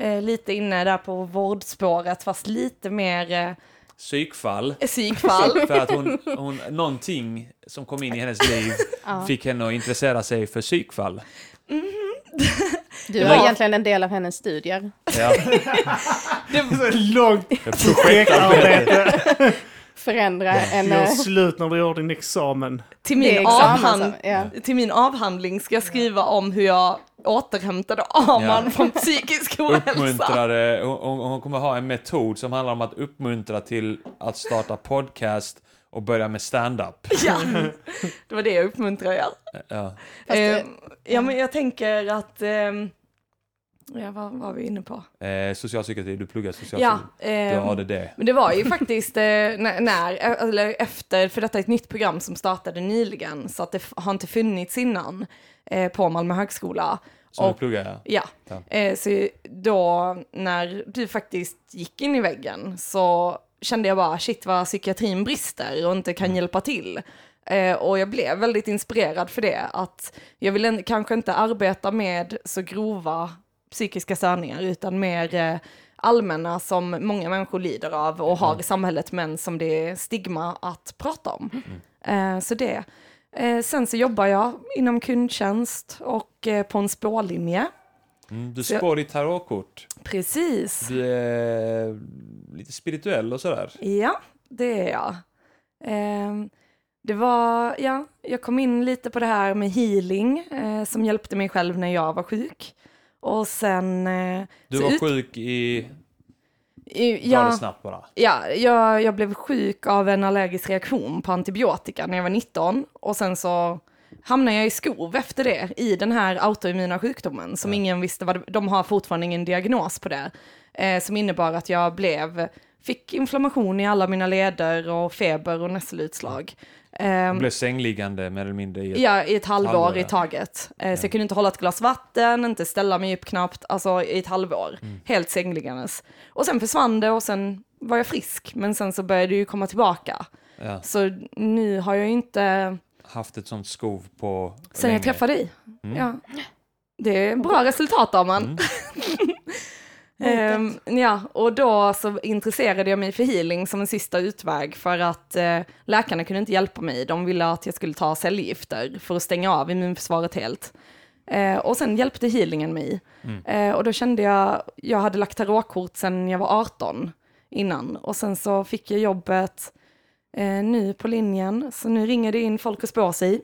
Eh, lite inne där på vårdspåret, fast lite mer eh, Psykfall. psykfall. För att hon, hon, någonting som kom in i hennes liv Ja. fick henne att intressera sig för psykfall. Du Det var var- egentligen en del av hennes studier. Ja. Långt Projektarbete. Förändra en... gör eh, slut när du gör din examen. till, det min examen avhand- som- ja. till min avhandling ska jag skriva om hur jag återhämtade Arman Ja. från psykisk ohälsa. hon hon kommer ha en metod som handlar om att uppmuntra till att starta podcast och börja med stand-up. Ja, det var det jag uppmuntrade er. Ja. Det- Eh, ja, men jag tänker att... ehm, ja, vad var vi inne på? Eh, socialpsykiatri, du pluggar Ja, socialpsykiatri. Du ehm, ADD. Men det var ju faktiskt eh, när, när, eller efter, för detta är ett nytt program som startade nyligen, så att det har inte funnits innan eh, på Malmö högskola. Som du och- pluggar, ja. Ja, Ja. Eh, så då när du faktiskt gick in i väggen så kände jag bara shit vad psykiatrin brister och inte kan hjälpa till. Eh, och jag blev väldigt inspirerad för det, att jag vill en- kanske inte arbeta med så grova psykiska störningar utan mer eh, allmänna som många människor lider av och har i samhället men som det är stigma att prata om. Eh, så det. Eh, sen så jobbar jag inom kundtjänst och eh, på en spårlinje. Mm, du Så jag- spår i tarotkort. Precis. Du är lite spirituell och sådär. Ja, det är jag. Ehm, det var, ja, jag kom in lite på det här med healing eh, som hjälpte mig själv när jag var sjuk. Och sen... Eh, Du var ut- sjuk i... i- Dra det ja, snabbt bara. ja, jag, jag blev sjuk av en allergisk reaktion på antibiotika när jag var 19 och sen så hamnade jag i skov efter det i den här autoimmuna sjukdomen som ingen visste vad det, de har fortfarande ingen diagnos på det. Eh, som innebar att jag blev, fick inflammation i alla mina leder och feber och nässelutslag. Eh, blev sängliggande mer eller mindre i ett... Ja, i ett halvår, halvår, i taget. Eh, Ja. Så jag kunde inte hålla ett glas vatten, inte ställa mig upp knappt, alltså i ett halvår. Mm. Helt sängliggandes. Och sen försvann det och sen var jag frisk, men sen så började det ju komma tillbaka. Ja, Så nu har jag inte, haft ett sånt skov på sen länge. jag träffade dig, Mm. ja. Det är bra resultat av man. Mm. Ehm, ja, och då så intresserade jag mig för healing som en sista utväg för att eh, läkarna kunde inte hjälpa mig. De ville att jag skulle ta cellgifter för att stänga av immunförsvaret helt. Eh, och sen hjälpte healingen mig. Mm. Eh, och då kände jag, jag hade lagt tarotkort sedan jag var 18 innan. Och sen så fick jag jobbet eh, nu på linjen, så nu ringer det in folk och spår sig.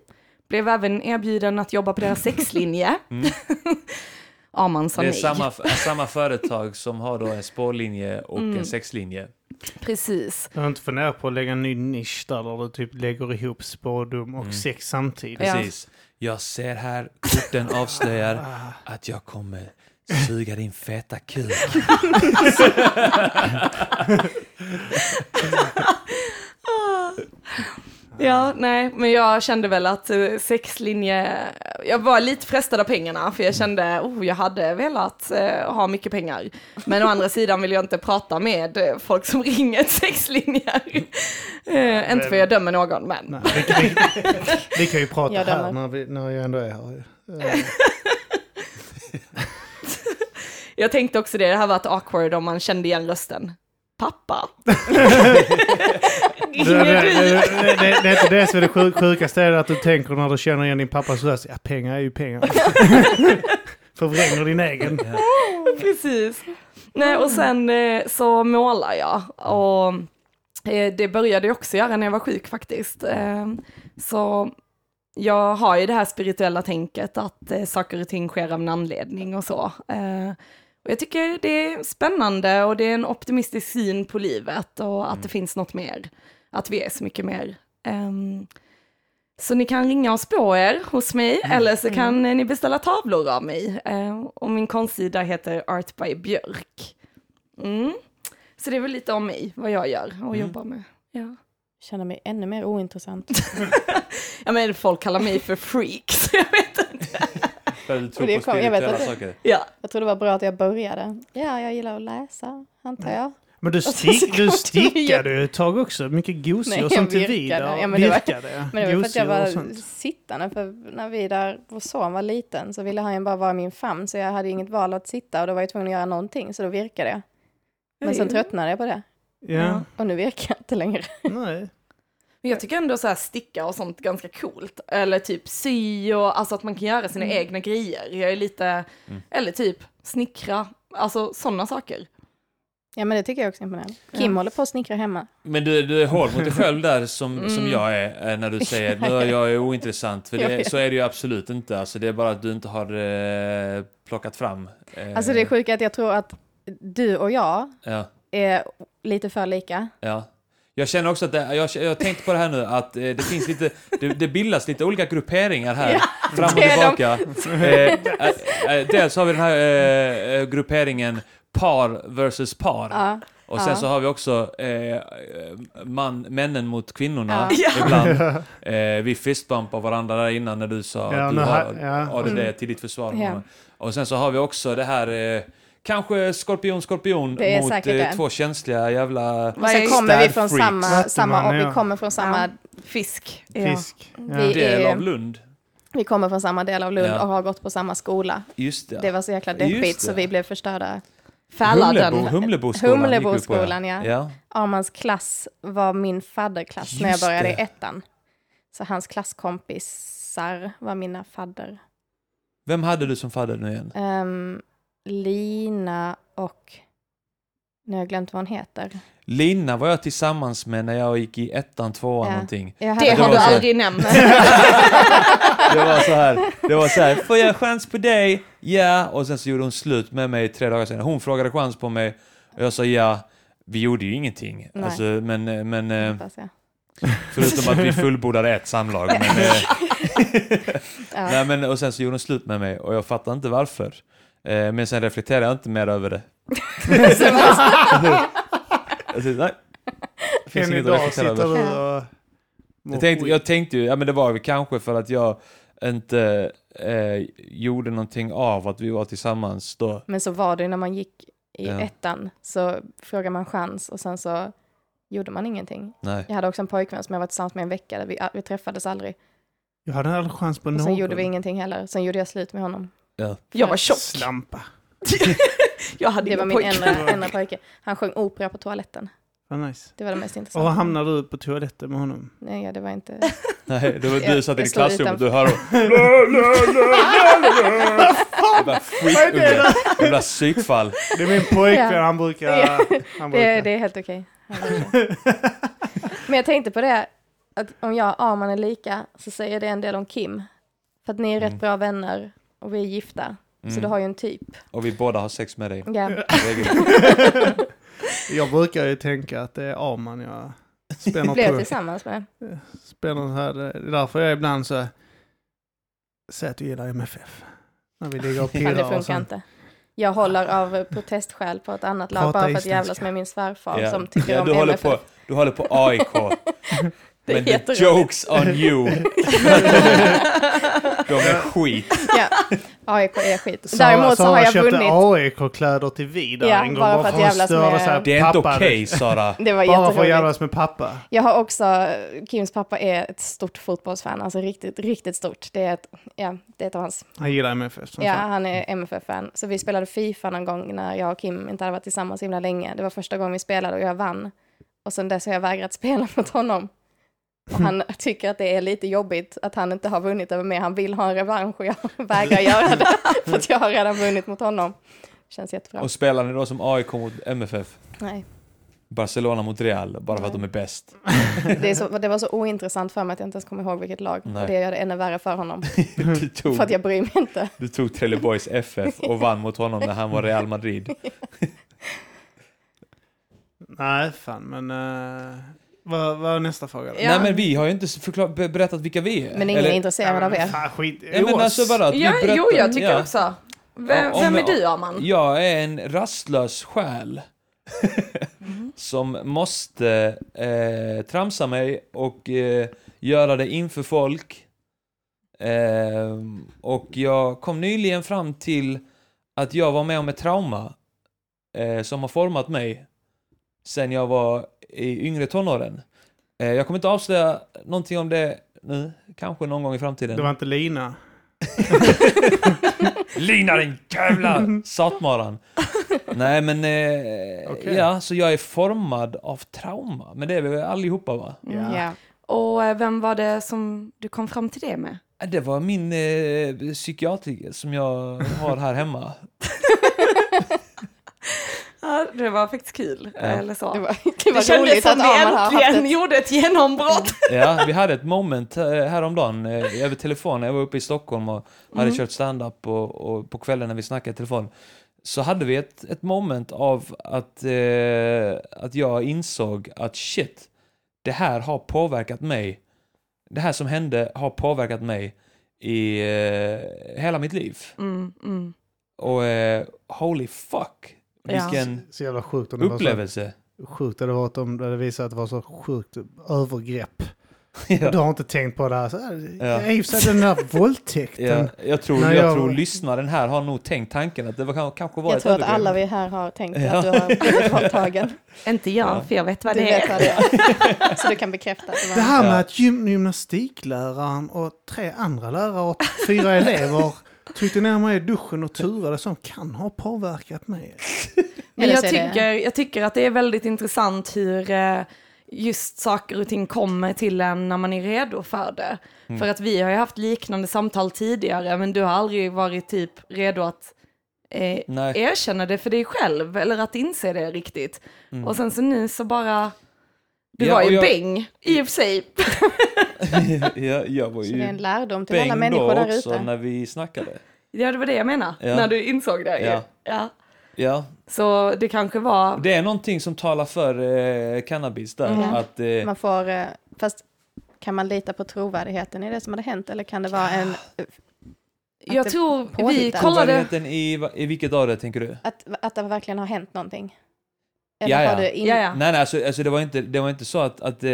Blev även erbjuden att jobba på deras sexlinje. Mm. Arman sa Det är nej. samma, samma företag som har då en spårlinje och Mm. en sexlinje. Precis. Jag har inte funderat på att lägga en ny nisch där, där du typ lägger ihop spårdom och Mm. sex samtidigt. Ja. Precis. Jag ser här, korten avslöjar att jag kommer suga din feta kuk. Ja, nej, men jag kände väl att eh, sexlinje, jag var lite frestad av pengarna för jag kände, oh, jag hade velat eh, ha mycket pengar. Men å andra sidan vill jag inte prata med eh, folk som ringer sexlinjer. Eh, inte för jag dömer någon, men. Nej, vi, vi, vi kan ju prata här när, vi, när jag ändå är här. Eh, Jag tänkte också det, det här var ett awkward om man kände igen rösten. Pappa. Det, är inte det som är det sjuk, sjukaste, är att du tänker när du känner igen din pappas röst. Ja, pengar är ju pengar. Förvränger din egen. Precis. Nej, och sen eh, så målar jag. Och eh, det började jag också göra när jag var sjuk faktiskt. Eh, så jag har ju det här spirituella tänket att eh, saker och ting sker av en anledning och så. Eh, och jag tycker det är spännande och det är en optimistisk syn på livet och att det finns något mer. Att vi är så mycket mer. Ehm, så ni kan ringa och spå er hos mig eller så kan eh, ni beställa tavlor av mig. Eh, och min konstsida heter Art by Björk. Mm. Så det är väl lite om mig, vad jag gör och Mm. jobbar med. Ja. Känner mig ännu mer ointressant. ja men folk kallar mig för freak, så jag vet inte. För du tror på kom- jag vet spirituella saker. Ja, Jag tror det var bra att jag började. Ja, jag gillar att läsa, antar jag. Men du, stick, du stickade ju ett tag också. Mycket gosig Nej, och sånt till Vidar. Ja, men det var- virkade. Men det var för att jag var sittande, för när vi där, vår son var liten så ville han ju bara vara min famn, så jag hade inget val att sitta och då var jag tvungen att göra någonting, så då virkade jag. Men sen tröttnade jag på det, Ja, och nu virkar jag inte längre. nej. men jag tycker ändå så här sticka och sånt ganska coolt. Eller typ sy och alltså att man kan göra sina Mm. egna grejer. Jag är lite, eller typ snickra, alltså sådana saker. Ja, men det tycker jag också är imponerande. Kim håller på att snickra hemma. Men du, du är hård mot dig själv där som, Mm. som jag är eh, när du säger är jag är ointressant. För det, så är det ju absolut inte. Alltså, det är bara att du inte har eh, plockat fram. Eh, Alltså det är sjuka är att jag tror att du och jag Ja, är lite för lika. ja. Jag känner också att det, jag, jag har tänkt på det här nu att eh, det finns lite, det, det bildas lite olika grupperingar här. fram och är de. tillbaka. Eh, eh, eh, dels har vi den här grupperingen par versus par. Ja. Och sen Ja. så har vi också eh, man, männen mot kvinnorna Ja. ibland. Eh, vi fistbumpar varandra där innan när du sa Ja, att du har ja. ADD Mm. till ditt försvar. Ja. Och sen så har vi också det här, eh, kanske skorpion, skorpion Det är mot eh, två känsliga jävla... Och sen kommer vi från samma, samma och ja. vi kommer från samma, Ja. Fisk. Fisk. Ja. Vi- del är- av Lund. vi kommer från samma del av Lund Ja. och har gått på samma skola. Just det. Det var så jäkla deppigt så vi blev förstörda. Humlebo, Humleboskolan. Humleboskolan, på, ja. ja. Armans klass var min fadderklass när jag Just började i ettan. Så hans klasskompisar var mina fadder. Vem hade du som fadder nu igen? Ehm, Lina och... Nu har jag glömt vad hon heter. Lina var jag tillsammans med när jag gick i ettan, tvåan Ja. någonting. Det Det har du så- aldrig nämnt. Det var så här, det var så här, får jag chans på dig? Ja, och sen så gjorde hon slut med mig tre dagar senare. Hon frågade chans på mig och jag sa ja. Vi gjorde ju ingenting. Nej. Alltså, men, men eh, hoppas jag. förutom att vi fullbordade ett samlag. Men, eh, Ja. nej, men, och sen så gjorde hon slut med mig och jag fattar inte varför. Eh, men sen reflekterade jag inte mer över det. Alltså, nej. Det finns Än inget att idag reflektera sitter över. du och... Jag tänkte, jag tänkte ju, ja men det var väl kanske för att jag inte eh, gjorde någonting av att vi var tillsammans då. Men så var det ju när man gick i Ja. ettan. Så frågade man chans och sen så gjorde man ingenting. Nej. Jag hade också en pojkvän som jag var tillsammans med en vecka. Där vi, vi träffades aldrig. Jag hade aldrig chans på Och någon. sen gjorde vi ingenting heller. Sen gjorde jag slut med honom. Ja. Jag var tjock. Slampa. Jag hade Det var min enda, enda pojke. Han sjöng opera på toaletten. Vad nice. Det var det mest Och intressanta. var hamnade du på toaletten med honom? Nej, ja, det var inte... Nej, det var du satt i klassrummet utanför. du hör Jävla skitunge. Jävla psykfall. Det är min pojkvän, han brukar... Han Det, brukar. det är helt okej. Så. Men jag tänkte på det, att om jag och Arman är lika så säger det en del om Kim. För att ni är rätt Mm. bra vänner och vi är gifta. Så Mm. du har ju en typ. Och vi båda har sex med dig. Ja. Jag brukar ju tänka att det är Arman jag spänner Blev på. tillsammans med. Spänner så här. Det är därför jag ibland så säger att du gillar MFF. När vi ligger och Fan, det och funkar inte. Jag håller av protestskäl på ett annat lag bara för att jävlas med min svärfar Ja. som tycker Ja, om du, håller MFF. på, du håller på AIK. Det Men the jokes on you. De är skit. Ja, AIK är skit. Sara, Däremot så har Sara jag köpte vunnit. AIK-kläder till Vidar Ja, en gång. bara för att jävlas med- här Det är inte pappa. okej, Sara. Det var Bara för att jävlas med pappa. Jag har också, Kims pappa är ett stort fotbollsfan, alltså riktigt, riktigt stort. Det är ett, ja, det är ett av hans, Han gillar MFF som ja, sagt. han är MFF-fan. Så vi spelade Fifa någon gång när jag och Kim inte hade varit tillsammans så himla länge. Det var första gången vi spelade och jag vann. Och sen dess har jag vägrat spela mot honom. Och han tycker att det är lite jobbigt att han inte har vunnit över mig. Han vill ha en revansch och jag vägrar göra det. För att jag har redan vunnit mot honom. Känns jättebra. Och spelar ni då som AIK mot MFF? Nej. Barcelona mot Real, bara för att de är bäst. Det, är så, det var så ointressant för mig att jag inte ens kommer ihåg vilket lag. Nej. Och det gör det ännu värre för honom. Tog, För att jag bryr mig inte. du tog Trelleborgs FF och vann mot honom när han var Real Madrid. Nej, fan, men... Uh, vad, vad är nästa fråga då? Ja. Nej men vi har ju inte förklar, be- berättat vilka vi är. Men ingen Eller- är intresserad av er. Fan, skit Nej men oss. alltså vadå? att vi Ja, berättar- jo, jag tycker ja. också. Vem, om vem är du, Arman? Jag är en rastlös själ. som måste eh, tramsa mig och eh, göra det inför folk. Eh, och jag kom nyligen fram till att jag var med om ett trauma eh, som har format mig sen jag var i yngre tonåren. Eh, jag kommer inte avslöja någonting om det nu, kanske någon gång i framtiden. Det var inte Lina. Lina den jävla satmaran. Nej men, eh, Okej. ja, så jag är formad av trauma. Men det är vi allihopa va? Mm, ja. Och eh, vem var det som du kom fram till det med? Eh, Det var min eh, psykiatriker som jag har här hemma. Ja, det var faktiskt kul. Ja. Eller så. Det Det, var, det var kändes roligt som att vi äntligen ett... gjorde ett genombrott. Ja, vi hade ett moment eh, häromdagen eh, över telefon. Jag var uppe i Stockholm och hade Mm. kört stand-up och, och på kvällen när vi snackade i telefon så hade vi ett, ett moment av att, eh, att jag insåg att shit, det här har påverkat mig. Det här som hände har påverkat mig i eh, hela mitt liv. Mm, mm. Och eh, holy fuck. Vilken Så jävla sjukt om det upplevelse. var så sjukt det hade varit om det hade visat att det var så sjukt övergrepp. ja. Du har inte tänkt på det här. Så här Ja. ja. I och för sig den där våldtäkten. Ja, jag tror, jag jag- tror lyssnaren här har nog tänkt tanken att det var, kan- kanske var Jag ett tror att övergrepp. alla vi här har tänkt Ja. att du har blivit våldtagen. Inte jag, Ja. för jag vet vad Du det vet är. vad det är. Så du kan bekräfta att det var... Det här med Ja. att gym gymnastikläraren och tre andra lärare och fyra elever tryckte ner mig i duschen och turade som kan ha påverkat mig. Men jag tycker, jag tycker att det är väldigt intressant hur eh, just saker och ting kommer till en när man är redo för det. Mm. För att vi har ju haft liknande samtal tidigare, men du har aldrig varit typ redo att eh, erkänna det för dig själv, eller att inse det riktigt. Mm. Och sen så nu så bara... Du Ja, var ju jag- bäng, i och för sig. ja, jag var Så det är en ju lärdom till alla människor där också ute. när vi snackade. Ja, det var det jag menar, Ja. när du insåg det. Ja. Ja. Ja, Så det kanske var... det är någonting som talar för eh, cannabis där. Mm. Att, eh, Man får... eh, Fast kan man lita på trovärdigheten i det som hade hänt? Eller kan det vara en... Jag det tror vi kollade... trovärdigheten i, va- i vilket av det tänker du? Att, att det verkligen har hänt någonting? Eller Ja, ja. har du in... Ja, ja. Nej, nej, alltså, alltså det, var inte, det var inte så att, att, eh,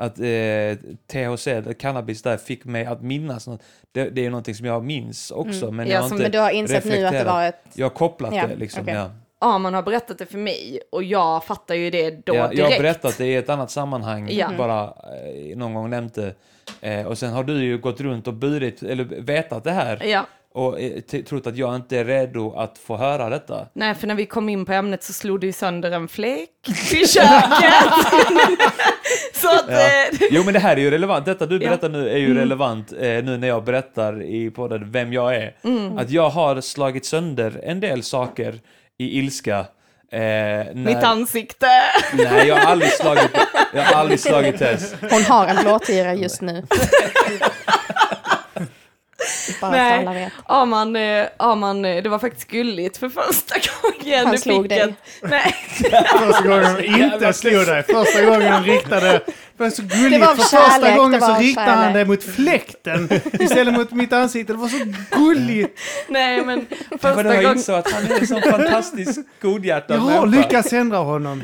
att eh, THC, cannabis där, fick mig att minnas något. Det, det är ju någonting som jag minns också, Mm. men Ja, jag har som- inte... Men du har insett nu att det reflekterat. var ett... Jag har kopplat Ja, det liksom, okej. ja. Ja, man har berättat det för mig och jag fattar ju det då ja. direkt. Jag har berättat det i ett annat sammanhang, Ja. bara eh, någon gång nämnt det. Eh, och sen har du ju gått runt och burit, eller vetat det här, Ja, och eh, trott att jag inte är redo att få höra detta. nej för när vi kom in på ämnet så slog det ju sönder en fläck i köket. så att, Ja. eh, Jo men det här är ju relevant, detta du Ja. berättar nu är ju Mm. relevant eh, nu när jag berättar i podden vem jag är. mm, Att jag har slagit sönder en del saker i ilska Eh, när, Mitt ansikte. nej, jag har aldrig slagit, jag har aldrig slagit Tess. Hon har en blåtira just nu. Bara Nej. så alla vet. Arman, eh, Arman, eh, det var faktiskt gulligt för första gången Han du slog fick dig. en- Nej, Första gången de inte slog dig. Första gången de riktade... Det var så gulligt. Det var för första kärlek, gången det var så riktade han det mot fläkten istället mot mitt ansikte. Det var så gulligt. nej men För första då jag gången, insåg att han är en sån fantastisk godhjärtad Jag har människa. lyckats ändra honom.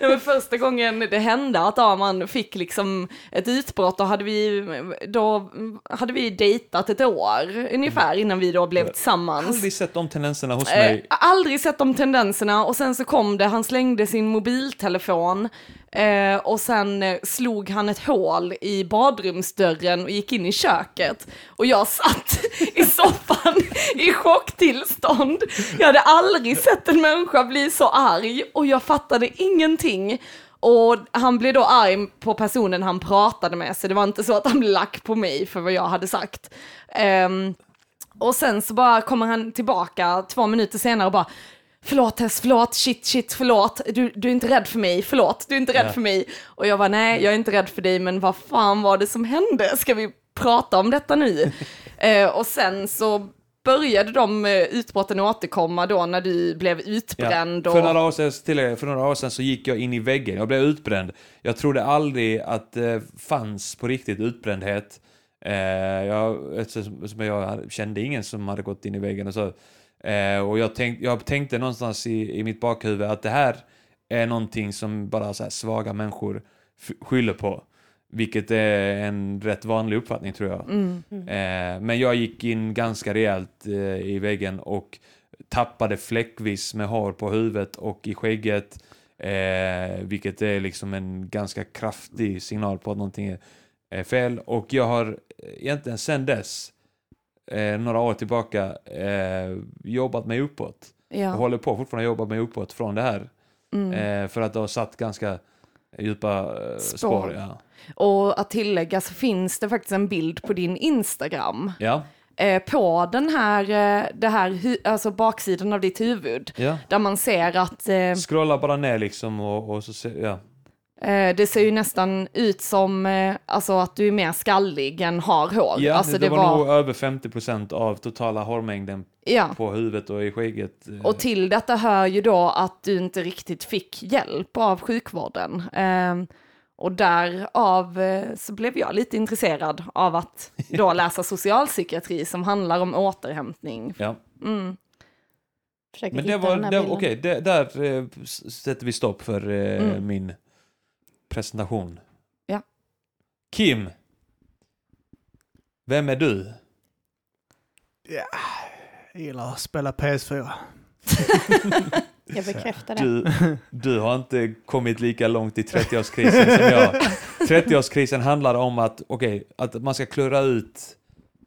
nej, men första gången det hände att Arman fick liksom ett utbrott, då hade vi, då hade vi dejtat ett år ungefär innan vi då blev tillsammans. aldrig sett de tendenserna hos Eh, mig. aldrig sett de tendenserna och sen så kom det, han slängde sin mobiltelefon eh, och sen eh, slog han ett hål i badrumsdörren och gick in i köket. Och jag satt i soffan i chocktillstånd. Jag hade aldrig sett en människa bli så arg och jag fattade ingenting. Och han blev då arg på personen han pratade med, så det var inte så att han blev lack på mig för vad jag hade sagt. Ehm, och sen så bara kommer han tillbaka två minuter senare och bara Förlåt Tess, förlåt, shit, shit, förlåt. Du, du är inte rädd för mig, förlåt, du är inte rädd Ja. för mig. Och jag var nej, jag är inte rädd för dig, men vad fan var det som hände? Ska vi prata om detta nu? eh, och sen så började de eh, utbrotten återkomma då när du blev utbränd. För Och... några, år sedan, till, för några år sedan så gick jag in i väggen, jag blev utbränd. Jag trodde aldrig att det fanns på riktigt utbrändhet. Eh, jag, eftersom som jag kände ingen som hade gått in i väggen och så. Eh, och jag, tänk, jag tänkte någonstans i, i mitt bakhuvud att det här är någonting som bara så svaga människor skyller på. Vilket är en rätt vanlig uppfattning tror jag. Mm. Eh, men jag gick in ganska rejält eh, i väggen och tappade fläckvis med hår på huvudet och i skägget. Eh, vilket är liksom en ganska kraftig signal på att någonting är, är fel. Och jag har egentligen sedan dess, eh, några år tillbaka, eh, jobbat mig uppåt. Och Ja. håller på fortfarande att jobba mig uppåt från det här. Mm. Eh, för att det har satt ganska djupa eh, Spår. spår. Ja. Och att tillägga så finns det faktiskt en bild på din Instagram. Ja, Eh, på den här, eh, det här alltså baksidan av ditt huvud. ja. Där man ser att eh, Scrolla bara ner liksom och, och så ser, ja. Eh, det ser ju nästan ut som eh, alltså att du är mer skallig än har hår. Ja, alltså det, var, nog över 50% av totala hårmängden ja. på huvudet och i skägget. eh. Och till detta hör ju då att du inte riktigt fick hjälp av sjukvården. Eh, och därav så blev jag lite intresserad av att då läsa socialpsykiatri som handlar om återhämtning. Ja. Mm. Försöker Men det hitta var, den här det, okej, det, där sätter vi stopp för eh, Mm. min presentation. Ja. Kim. Vem är du? Jag gillar att spela PS4. Jag bekräftar det. Du, du har inte kommit lika långt i 30-årskrisen som jag. 30-årskrisen handlar om att, okej, att man ska klura ut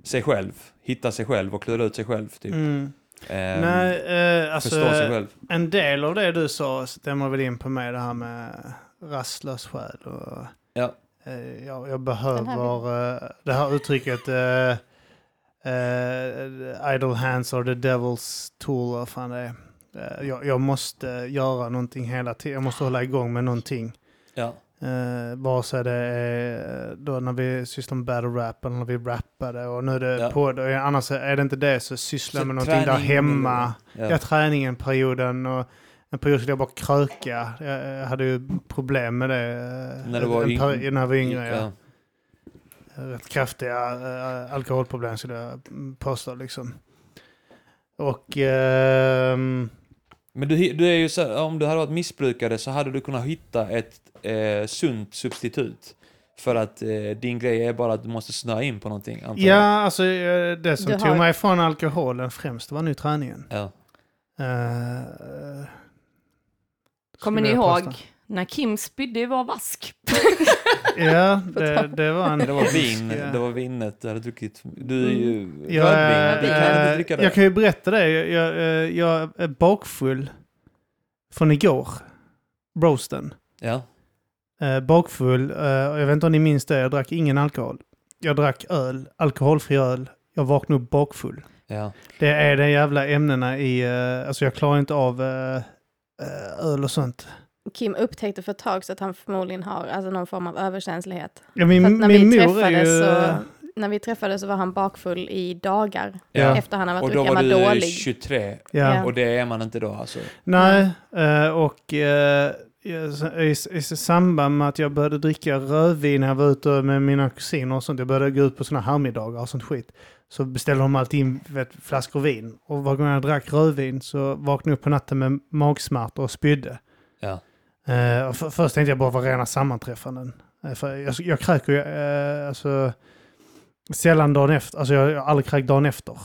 sig själv. Hitta sig själv och klura ut sig själv. Typ. Mm. Ehm, Nej, eh, alltså, förstå sig själv. en del av det du sa stämmer väl in på mig, det här med rastlös själ. Och, Ja. eh, jag, jag behöver eh, det här uttrycket eh, eh, idle hands or the devil's tool, vad fan det är. Eh, jag, jag måste göra någonting hela tiden, jag måste hålla igång med någonting. Ja. Uh, vare sig det är eh, då när vi sysslar med battle rap eller när vi rappade och nu är det Ja. på det. Annars är det inte det så sysslar jag med någonting där hemma. eller- Ja. träningen perioden och en period skulle jag bara kröka. Jag, hade ju problem med det. eh, När du var en yng- peri- när jag var yngre. Ja. Rätt kraftiga uh, alkoholproblem skulle jag påstå liksom. Och ehm, Men du, du är ju så, här, om du hade varit missbrukare så hade du kunnat hitta ett eh, sunt substitut. För att eh, din grej är bara att du måste snöa in på någonting, antar ja, jag. alltså eh, det som Du tog har- mig från alkoholen främst var nu träningen. Ja. Eh, Kommer ni ihåg påstå. när Kim spydde i vår vask? Ja, det, det var en... Det var vin, Ja. det var vinet du hade druckit. Du är ju Jag, rödvin, du kan inte dricka det. jag kan ju berätta det. Jag, jag, eh, jag är bakfull från igår. Roasten. Ja. Eh, bakfull. Eh, jag vet inte om ni minns det. Jag drack ingen alkohol. Jag drack öl. Alkoholfri öl. Jag vaknade upp bakfull. Ja. Det är de jävla ämnena i... eh, alltså jag klarar inte av... eh, öl och sånt. Kim upptäckte för ett tag så att han förmodligen har alltså, någon form av överkänslighet. Ja, min, när min vi mor är träffades ju... så, när vi träffades så var han bakfull i dagar Ja. efter han har varit Och då var du dålig. 23. Ja. Och det är man inte då alltså. Nej, eh, och eh, i, samband med att jag började dricka rödvin när jag var ute med mina kusiner och sånt, jag började gå ut på sådana här middagar och sånt skit, så beställde de alltid in vet, flaskor vin. Och varje gång jag drack rödvin så vaknade jag upp på natten med magsmärtor och spydde. Ja. Eh, och för, först tänkte jag bara vara rena sammanträffanden. Eh, för jag, jag kräker ju eh, alltså, sällan dagen efter, alltså jag har aldrig kräkt dagen efter.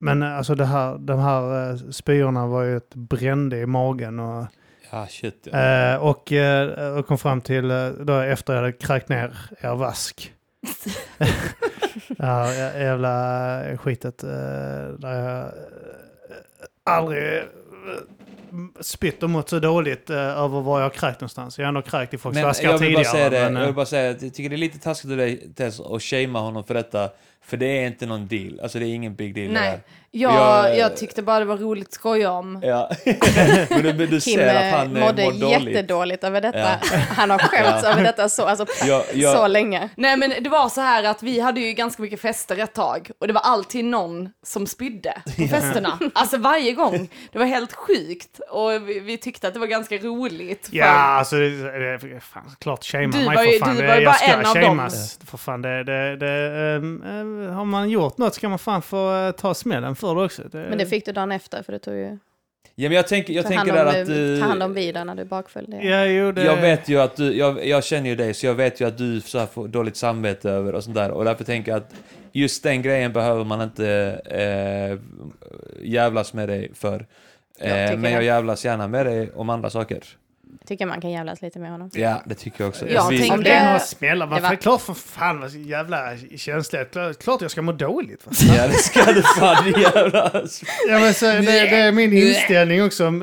Men alltså det här, de här eh, spyorna var ju ett brände i magen och, Ja, shit. Ja. och, och kom fram till, då efter jag hade kräkt ner er vask. det här jävla skitet eh, där jag eh, aldrig eh, spytt och mått så dåligt eh, över var jag har kräkt någonstans. Jag har ändå kräkt i folks flaskor jag vill tidigare. bara säga det, men, jag vill bara säga att jag tycker det är lite taskigt av dig Tess att shamea honom för detta. För det är inte någon deal. Alltså det är ingen big deal det Nej, här. Jag, Jag- jag tyckte bara det var roligt att skoja om. Ja. men du, men du Kim ser att eh, han eh, mådde mår dåligt. jättedåligt över detta. Ja. Han har skämts Ja. över detta så, alltså, jag- så länge. Nej men det var så här att vi hade ju ganska mycket fester ett tag och det var alltid någon som spydde på festerna. Alltså varje gång. Det var helt sjukt och vi, vi tyckte att det var ganska roligt. för- Ja, alltså det, det, fan, klart shamea Du mig för fan. du Det- var ju bara en av dem. shameas. För fan, det, det, det, ehm, ehm, har man gjort något ska man fan få eh, ta smällen för det också. Det, Men det fick du dagen efter för det tog ju... Ja, men jag tänker, jag tänker där att du... Ta hand om vidare när du är bakfull. Det. Ja, jo, det, Jag vet ju att du, jag, jag känner ju dig, så jag vet ju att du så här får dåligt samvete över och sånt där. Och därför tänker jag att just den grejen behöver man inte eh, jävlas med dig för. Jag Eh, tycker men jag jävlas gärna med dig om andra saker. Tycker man kan jävlas lite med honom. Ja, det tycker jag också. Jag tänker- Om det är några smällar, Det varför? var- var... Klart för fan vad jävla känsligt. Klart, klart jag ska må dåligt. Va? Ja, det ska du fan jävla... Ja, men så, det, det är min inställning också om,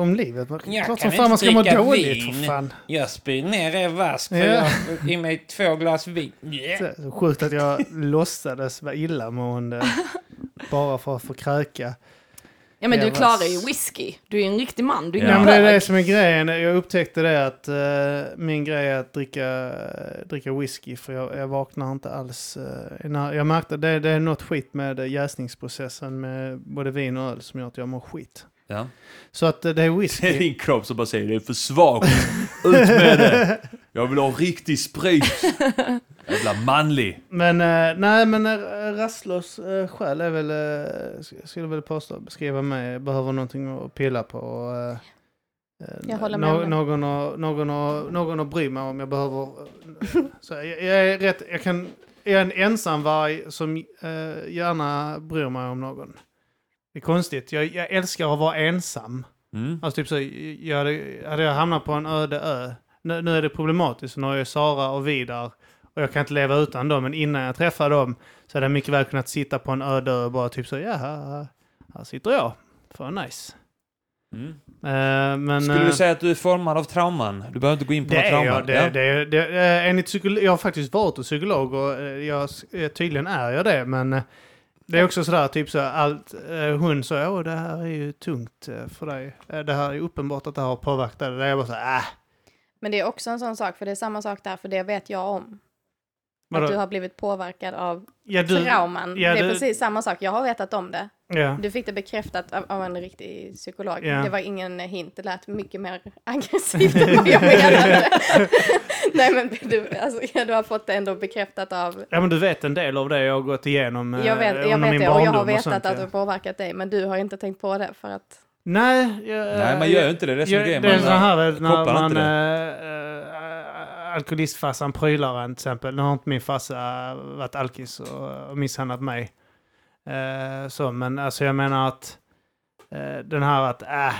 om livet. Jag Klart som fan man ska må dåligt vin. för fan. Jag spyr ner er vask för Ja. jag i mig två glas vin. Så Sjukt att jag låtsades vara illamående bara för att få kräka. Ja men du klarar ju whisky. Du är ju en riktig man. Du är Ja. Men det är det som är grejen. Jag upptäckte det att eh, min grej är att dricka, dricka whisky för jag, jag vaknar inte alls. när, jag märkte det, det är något skit med jäsningsprocessen med både vin och öl som gör att jag mår skit. Ja. Så att eh, det är Det är whisky. din kropp som bara säger det är för svagt. Ut med det. Jag vill ha riktig sprit. Jävla manlig. Men eh, nej, men uh, rastlös uh, själ är väl, uh, skulle väl påstå, beskriva mig, behöver någonting att pilla på. Och, eh, eh, Jag håller med om det. någon, att, någon, att, någon att bry mig om jag behöver. Så jag, jag är rätt, jag kan, jag är en ensamvarg som eh, gärna bryr mig om någon. Det är konstigt, jag, jag älskar att vara ensam. Mm. Alltså typ så, jag hade, hade jag hamnat på en öde ö, nu, nu är det problematiskt, nu har jag Sara och Vidar och jag kan inte leva utan dem, men innan jag träffar dem så hade jag mycket väl kunnat sitta på en öde ö och bara typ så, ja, här, här sitter jag. För nice. Mm. Eh, men, Skulle eh, du säga att du är formad av trauman? Du behöver inte gå in på det trauman. jag. Det, det, det, eh, enligt psykolo- jag har faktiskt varit hos psykolog och eh, jag, eh, tydligen är jag det, men eh, det är också sådär, typ så allt, eh, hon sa, åh det här är ju tungt eh, för dig. Eh, Det här är uppenbart att det har påverkat dig. Det är jag bara så äh, Men det är också en sån sak, för det är samma sak där, för det vet jag om. Vadå? Att du har blivit påverkad av ja, du, trauman. ja, det är du- precis samma sak, jag har vetat om det. ja. Du fick det bekräftat av, av en riktig psykolog. Det var ingen hint, det lät mycket mer aggressivt än vad jag menade. Nej men du, alltså, du har fått det ändå bekräftat av... ja, men du vet en del av det jag har gått igenom eh, Jag vet, jag under vet min det och jag har vetat sånt, att ja. det har påverkat dig, men du har inte tänkt på det för att... Nej, jag, Nej, man gör ju inte det. Det är som jag, grejen. Det är så här när man... Äh, alkoholistfarsan prylar en till exempel. Nu har inte min farsa varit alkis och, och misshandlat mig. Eh, så, men alltså jag menar att eh, den här att äh,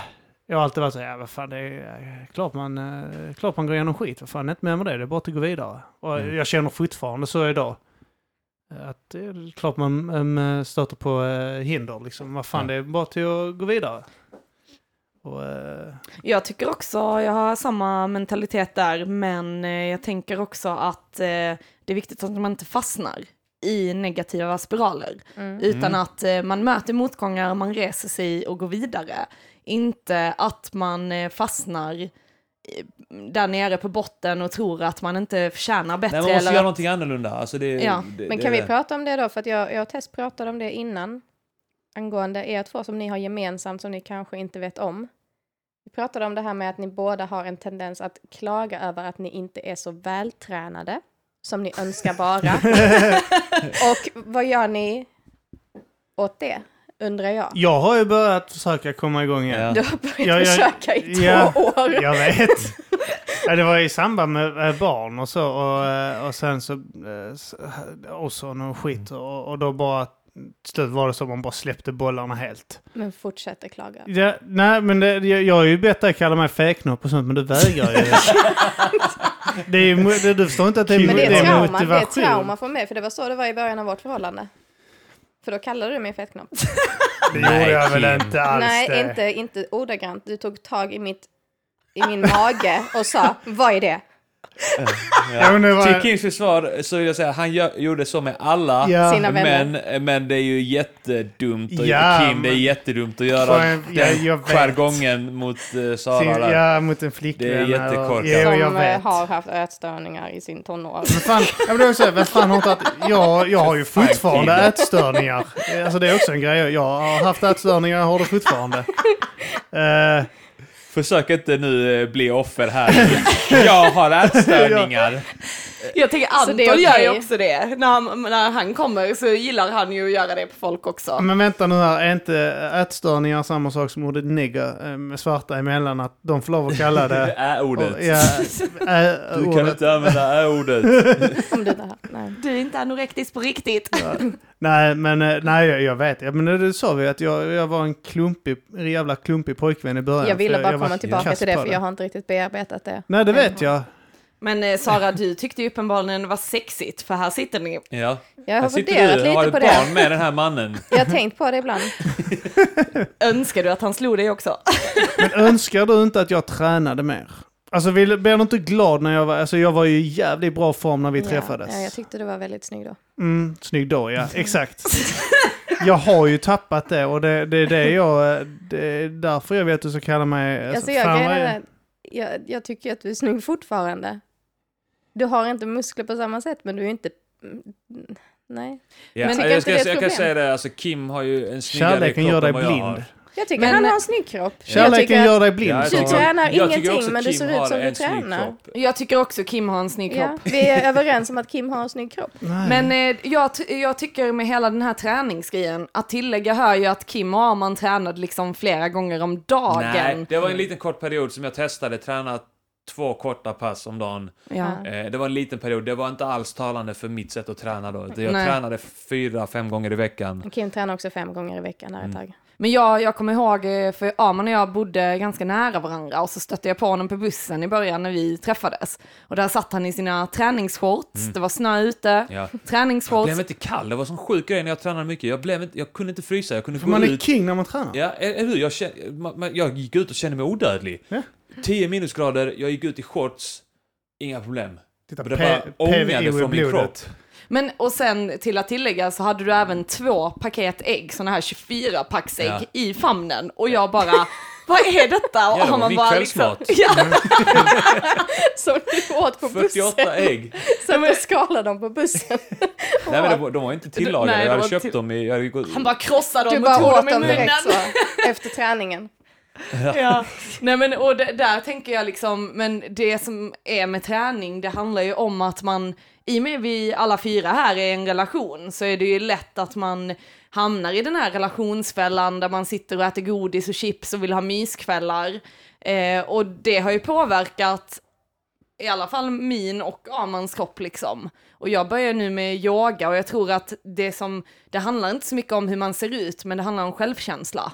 jag har alltid varit så ja vad fan det är eh, klart man, eh, klart man går igenom skit. Vad fan, inte med med det, det är bara att gå vidare. Och Mm. jag känner fortfarande så idag. eh, Att det är klart man um, stöter på eh, hinder liksom. Vad fan, Ja. det är bara till att gå vidare. Och, eh, Jag tycker också, jag har samma mentalitet där, men eh, jag tänker också att eh, det är viktigt att man inte fastnar i negativa spiraler, Mm. utan Mm. att eh, man möter motgångar, man reser sig och går vidare. Inte att man eh, fastnar i- där nere på botten och tror att man inte förtjänar bättre. Nej, man måste eller göra att- någonting annorlunda. Alltså det, Ja, det, Men det, kan vi det. prata om det då? För att jag, jag och Tess pratade om det innan. Angående er två som ni har gemensamt som ni kanske inte vet om. Vi pratade om det här med att ni båda har en tendens att klaga över att ni inte är så vältränade som ni önskar vara. och vad gör ni åt det? Undrar jag. Jag har ju börjat försöka komma igång igen. Ja. Du har börjat Ja, jag- försöka i två ja, år. Jag vet. Ja, det var i samband med eh, barn och så. Och, eh, och sen så... eh, Och så någon skit. Och, och då bara... Slut var det som man bara släppte bollarna helt. Men fortsätter klaga. Ja, nej, men det, jag, jag har ju bett dig kalla mig fäknopp och sånt, men du vägrar ju. det är, det, du förstår inte att det är, Men det det är, är trauma, det är motivation. trauma för mig, för det var så det var i början av vårt förhållande. För då kallade du mig fettknopp. Det gjorde jag väl inte alls Nej, det. inte, inte ordagrant. Du tog tag i, mitt, i min mage och sa, vad är det? Ja, men det var- Till Kims försvar så vill jag säga, han gör, gjorde så med alla. Ja. Sina Men, vänner. men det är ju jättedumt. Och Ja, Kim, det är men- jättedumt att göra Fan, ja, den jag vet. jargongen mot uh, Sara Sin, ja, mot en flickvän. Det är jättekorkat. jag Som eh, vet. har haft ätstörningar i sin tonår. Men fan, ja, men det är också, vem fan har inte att, jag, jag har ju fortfarande ätstörningar. Alltså det är också en grej. Jag har haft ätstörningar, jag har det fortfarande. Eh, Försök inte nu eh, bli offer här. jag har ätstörningar. Jag tänker Anton det är gör ju också det. När han, när han kommer så gillar han ju att göra det på folk också. men vänta nu här, är inte ätstörningar samma sak som ordet nigger med svarta emellan? Att de får lov att kalla Det det... är ordet. Ja, ä, Du kan ordet. inte använda ä-ordet. Om du. Nej. Är inte anorektisk på riktigt. Nej, men eh, nej, jag, jag vet. Men det sa vi att jag, jag var en klumpig, en jävla klumpig pojkvän i början. Jag ville bara jag komma tillbaka till det, för jag har inte riktigt bearbetat det. Nej, det vet jag. Men eh, Sara, du tyckte ju uppenbarligen det var sexigt, för här sitter ni. Ja. Jag har Här sitter funderat du har lite ett på det. barn med den här mannen. Jag har tänkt på det ibland. Önskar du att han slog dig också? Men önskar du inte att jag tränade mer? Alltså vill, blir du inte glad när jag var... Alltså jag var ju i jävligt bra form när vi träffades. Ja, jag tyckte du var väldigt snygg då. Mm, snygg då, ja. Exakt. Jag har ju tappat det och det, det är det jag... Det är därför jag vet att du ska kalla mig... Alltså, jag, är- är, jag, jag tycker att du är snygg fortfarande. Du har inte muskler på samma sätt, men du är inte... mm, Nej. Ja, Men jag, inte ska, det jag kan säga det, alltså Kim har ju en snyggare Kärleken kropp gör dig än vad jag blind. har. Jag tycker Men- han har en snygg kropp. jag Kärleken tycker gör dig blind. Ja, Du tränar ingenting, men Kim ser ut som du tränar. Jag tycker också Kim har en snygg kropp. Ja, vi är överens om att Kim har en snygg kropp. Nej. Men eh, jag, jag tycker med hela den här träningsgrejen, att tillägga hör ju att Kim och Arman tränade liksom flera gånger om dagen. Nej, det var en liten kort period som jag testade, träna två korta pass om dagen. Ja. Eh, det var en liten period, det var inte alls talande för mitt sätt att träna då. Jag Nej. tränade fyra, fem gånger i veckan. Kim tränar också fem gånger i veckan här ett tag. Men jag, jag kommer ihåg, eh, för Arman och jag bodde ganska nära varandra och så stötte jag på honom på bussen i början när vi träffades. Och där satt han i sina träningsshorts, det var snö ute, Mm. Ja. Jag träningsshorts. blev inte kall, det var sån sjuk grej när jag tränade mycket. Jag, blev inte, jag kunde inte frysa, jag kunde För gå man är ut. king när man tränar. Ja, eller hur? Jag, jag gick ut och kände mig odödlig. Ja. 10 minusgrader, jag gick ut i shorts, inga problem. Titta, Men det bara ångade från min kropp. Men och sen till att tillägga så hade du även två paket ägg, sådana här 24 packsägg Ja. i famnen och jag bara, vad är detta? Och det var Arman min bara. Liksom, ja, Som du åt på 48 bussen. ägg. Så du skalade dem på bussen. Nej men de, var- de var inte tillagade, Nej, jag de hade köpt till- dem i... Jag hade han bara krossade Du dem och bara tog dem i munnen. direkt så, efter träningen. Ja, nej men och det, där tänker jag liksom, men det som är med träning, det handlar ju om att man, i och med vi alla fyra här är i en relation, så är det ju lätt att man hamnar i den här relationsfällan där man sitter och äter godis och chips och vill ha myskvällar. Eh, och det har ju påverkat i alla fall min och Amans kropp liksom. Och jag börjar nu med yoga och jag tror att det som, det handlar inte så mycket om hur man ser ut, men det handlar om självkänsla.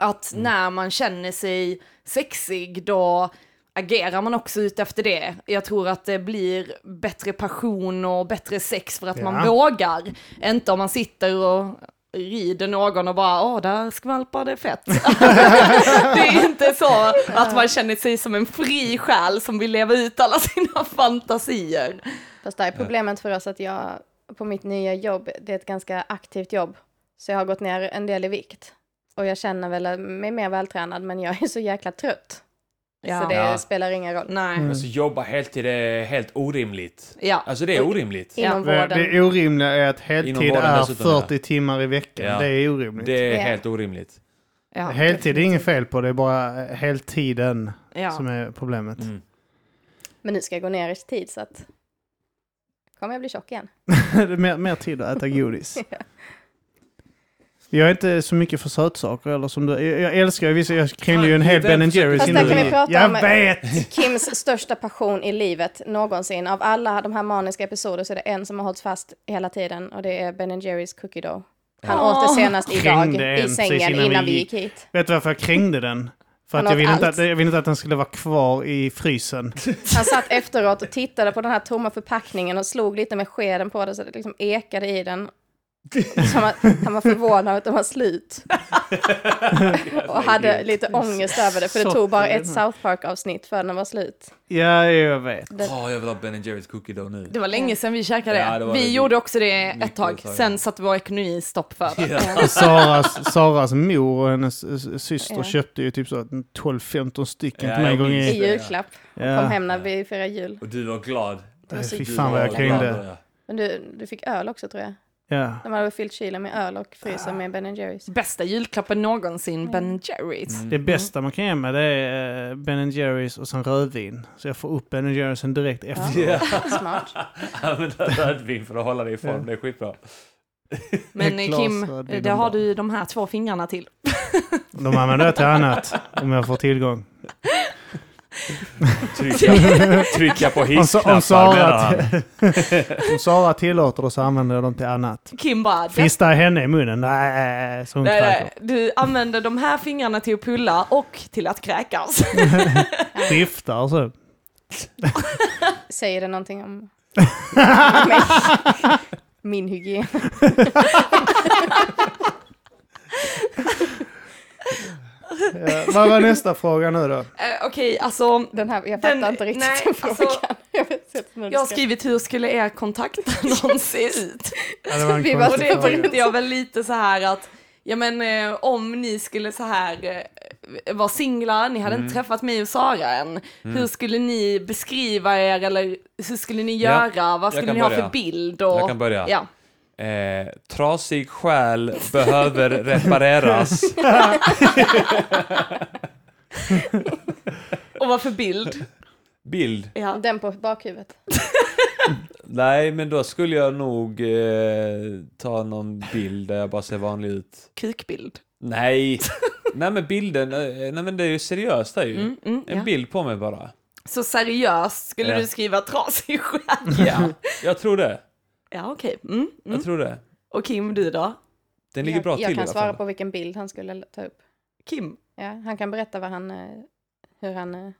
Att när man känner sig sexig, då agerar man också ut efter det. Jag tror att det blir bättre passion och bättre sex för att man Ja. vågar. Inte om man sitter och rider någon och bara åh, där skvalpar det fett. det är inte så att man känner sig som en fri själ som vill leva ut alla sina fantasier. Fast det är problemet för oss att jag på mitt nya jobb, det är ett ganska aktivt jobb. Så jag har gått ner en del i vikt. Och jag känner väl mig mer vältränad, men jag är så jäkla trött. Ja. Så det Ja. spelar ingen roll. Nej. Mm. Alltså jobba heltid är helt orimligt. Ja. Alltså det är orimligt. Inom Det, vården. det orimliga är att heltid är dessutom, ja. 40 timmar i veckan. Ja. Det är orimligt. Det är helt orimligt. Ja. Heltid är inget fel på, det är bara heltiden Ja. som är problemet. Mm. Men nu ska jag gå ner i tid så att... Kommer jag bli tjock igen? det är mer, mer tid att äta godis. Jag är inte så mycket för sötsaker eller som du. Jag, jag älskar vissa, jag krängde ju en hel Ben Jerrys Fast där kan vi prata Jag om- vet! Kims största passion i livet någonsin. Av alla de här maniska episoder så är det en som har hållit fast hela tiden och det är Ben Jerrys Cookie Dough. Han Åh. åt det senast idag Krängde i sängen innan innan, vi gick. hit. Vet du varför jag krängde den? För att jag ville, inte att, jag ville inte att den skulle vara kvar i frysen. Han satt efteråt och tittade på den här tomma förpackningen och slog lite med skeden på det så det liksom ekade i den. Som att han var förvånad över att den var slut. och hade lite ångest över det för det tog bara ett South Park-avsnitt för den var slut. Ja, jag vet. Det, Åh, jag vill ha Ben Jerrys cookie dough nu. Det var länge sedan vi käkade Ja, det. det var vi det. gjorde också det ett tag. Sen satte vår ekonomi stopp för det. Ja. Saras, Saras mor och hennes eh, syster Ja. köpte ju typ så 12-15 stycken Ja, till mig en jag gång minns I julklapp. Ja. Kom hem när vi firade jul. Och du var glad. Så Fy fan vad jag glad. Men du, du fick öl också tror jag. Ja. De hade fyllt kylen med öl och frysen med Ben Jerrys. Bästa julklappen någonsin, Ben Jerrys. Det bästa man kan ge mig det är eh, Ben Jerrys och sen rödvin. Så jag får upp Ben Jerrys direkt efter. Ja. Smart. Använda rödvin för att hålla dig i form, det är skitbra. Men eh, Kim, rödvin det har du de här två fingrarna till. De använder jag till annat om jag får tillgång. Trycka, trycka på Om, Sa- om, hissknappar menar Sara, han. om Sara tillåter det så använder jag dem till annat. Kim bara, Fista henne i munnen. Nej, så hon nej, nej, du använder de här fingrarna till att pulla och till att kräkas. Skiftar så. Säger det någonting om mig? Min hygien. Ja, vad var nästa fråga nu då? Eh, Okej, alltså, Den här, jag Den- fattar inte riktigt nej, den alltså, frågan. jag vet inte hur du jag har skrivit hur skulle er kontaktannons se ut? Ja, det var en Vi var Och det tänkte jag väl lite så här att, ja men eh, om ni skulle så här eh, vara singlar, ni hade Mm. inte träffat mig och Sara än, hur skulle ni beskriva er eller hur skulle ni Ja, göra, vad skulle ni ha börja. för bild? Och, Jag kan börja. Ja. Eh, trasig själ behöver repareras. Och vad för bild? Bild? Ja. Den på bakhuvudet. Nej, men då skulle jag nog eh, ta någon bild där jag bara ser vanlig ut. Kukbild. Nej, nej men bilden, eh, nej men det är ju seriöst det är ju. Mm, mm, En ja. bild på mig bara. Så seriöst skulle Ja. du skriva trasig själ? Ja, jag tror det. Ja, okej. Mm, mm. Jag tror det. Och Kim, du då? Den ligger jag, bra till jag kan svara på vilken bild han skulle ta upp. Kim? Ja, han kan berätta vad han, eh, hur han... eh,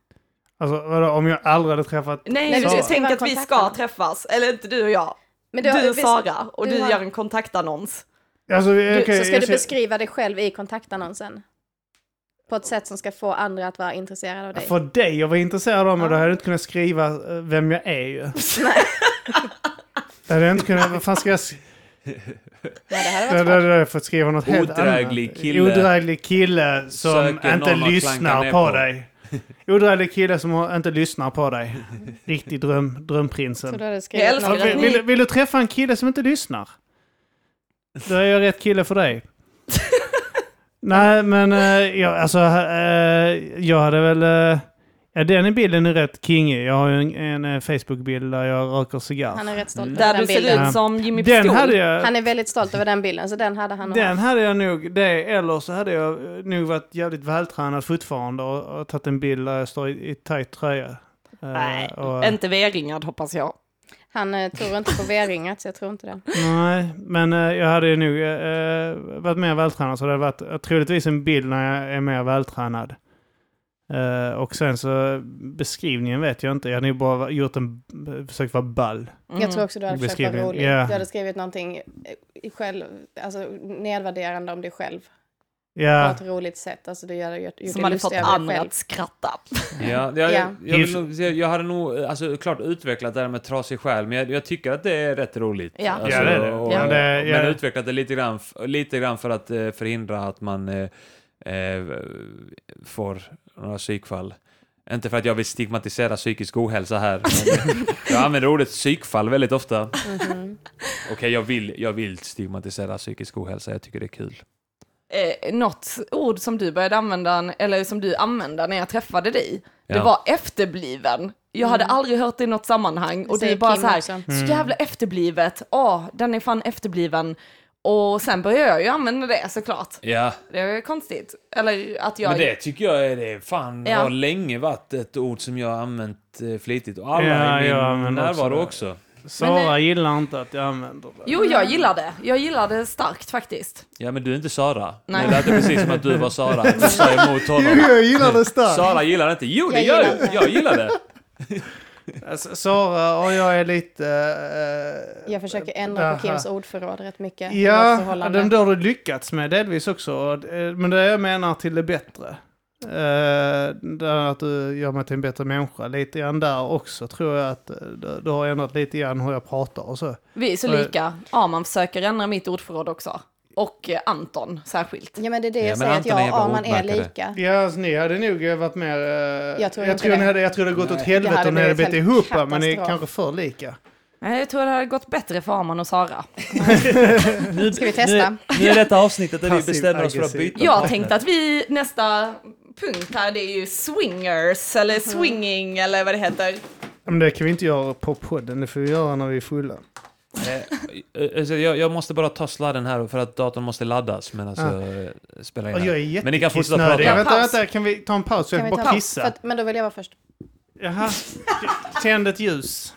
Alltså vadå, om jag aldrig hade träffat... Nej, Nej, jag skriva att vi ska träffas. Eller inte du och jag. Men Du, har- och vi- Sara och du du, har- gör en kontaktannons. Alltså, Du, okej, så ska jag du ser- beskriva dig själv i kontaktannonsen. På ett sätt som ska få andra att vara intresserade av dig. För dig jag var intresserad av, men Ja. då hade jag inte kunnat skriva eh, vem jag är ju. Nej. Det hade jag inte kunnat, vad fan ska jag... Nej, det hade varit jag fått skriva något helt Odräglig annat. kille. Odräglig kille som Söker någon inte klanka lyssnar ner på, på. dig. Odräglig kille som inte lyssnar på dig. Riktig dröm, Så drömprinsen. du hade Jag skrivit älskar Vill, vill, vill du träffa en kille som inte lyssnar? Då är jag rätt kille för dig. Nej, men eh, jag, alltså, eh, jag hade väl... eh, ja, den i bilden är rätt kingig. Jag har ju en, en eh, Facebook-bild där jag röker cigarr. Han är rätt stolt Mm. över Där den du ser bilden. ut som Jimmy Den Pistol. hade jag... Han är väldigt stolt över den bilden, så den hade han Den haft. hade jag nog, det eller så hade jag eh, nog varit jävligt vältränad fortfarande och, och tagit en bild där jag står i, i tajt tröja. Eh, Nej, och, inte V-ringad hoppas jag. Han eh, tror inte på V-ringat, så jag tror inte det. Nej, men eh, jag hade ju nog eh, varit mer vältränad så det hade varit troligtvis en bild när jag är mer vältränad. Eh, och sen så beskrivningen vet jag inte. Jag hade ju bara gjort en, försökt vara ball. Mm. Jag tror också du hade försökt vara rolig. ja. Du hade skrivit någonting eh, i själv, alltså nedvärderande om dig själv. Ja. ett roligt sätt. Alltså du gör, gör, gjort Som hade fått andra att skratta. Ja, jag, Ja. jag, jag, nog, säga- jag hade nog, alltså klart utvecklat det här med trasig själ, men jag, jag tycker att det är rätt roligt. Ja. Alltså, Ja, det är det. Och, Ja, det- men ja. utvecklat det lite grann, lite grann för att eh, förhindra att man eh, får några psykfall. Inte för att jag vill stigmatisera psykisk ohälsa här, men jag använder ordet psykfall väldigt ofta. Mhm. Okej, jag, vill, jag vill stigmatisera psykisk ohälsa, jag tycker det är kul. Eh, något ord som du började använda, eller som du använde när jag träffade dig, det Ja. var efterbliven. Jag hade aldrig hört det i något sammanhang och det är bara Kim så här, också. så jävla efterblivet, åh, den är fan efterbliven. Och sen började jag ju använda det såklart. Ja, Det är konstigt. Eller att jag... men det tycker jag är det. Fan, Ja. har länge varit ett ord som jag har använt eh, flitigt. Och alla Ja, i min också närvaro det. också. Sara gillar inte att jag använder det. Jo, jag gillar det. Jag gillar det starkt faktiskt. Ja, men du är inte Sara. Nej. Det lät precis som att du var Sara. Du sa emot honom. jag gillar det starkt. Sara gillar det inte. Jo, det Jag gör gillar jag. Jag gillar det. Alltså, Sara och jag är lite... eh, Jag försöker ändra på. Kims ordförråd rätt mycket. Ja, den har du lyckats med delvis också. eh, Men det jag menar till det bättre. Uh, där att du gör mig till en bättre människa. Lite grann där också tror jag att eh, du, du har ändrat lite grann hur jag pratar och så. Vi är så lika. Arman försöker ändra mitt ordförråd också. Och eh, Anton särskilt. Ja men det är det Ja, jag men säger, att jag är och Arman är lika. Ja, alltså, ni hade nog varit mer... eh, jag tror jag tror, det. ni hade, jag tror det hade gått Nej. åt helvete om ni hade helt ihop, men ni är kanske för lika. Nej, Jag tror det hade gått bättre för Arman och Sara. Ska vi testa? Nu är detta avsnittet där vi bestämmer oss för att byta. Jag tänkte att vi nästa punkt här det är ju swingers eller swinging eller vad det heter. Men det kan vi inte göra på podden, det får vi göra när vi är fulla. Eh, alltså, jag, jag måste bara ta sladden här för att datorn måste laddas medan jag eh, spelar in. Jag är Men ni kan fortsätta prata. Vänta, Paus. vänta, kan vi ta en paus så jag Kan kan vi bara ta kissa? Att, men då vill jag vara först. Jaha. Tänd ett ljus.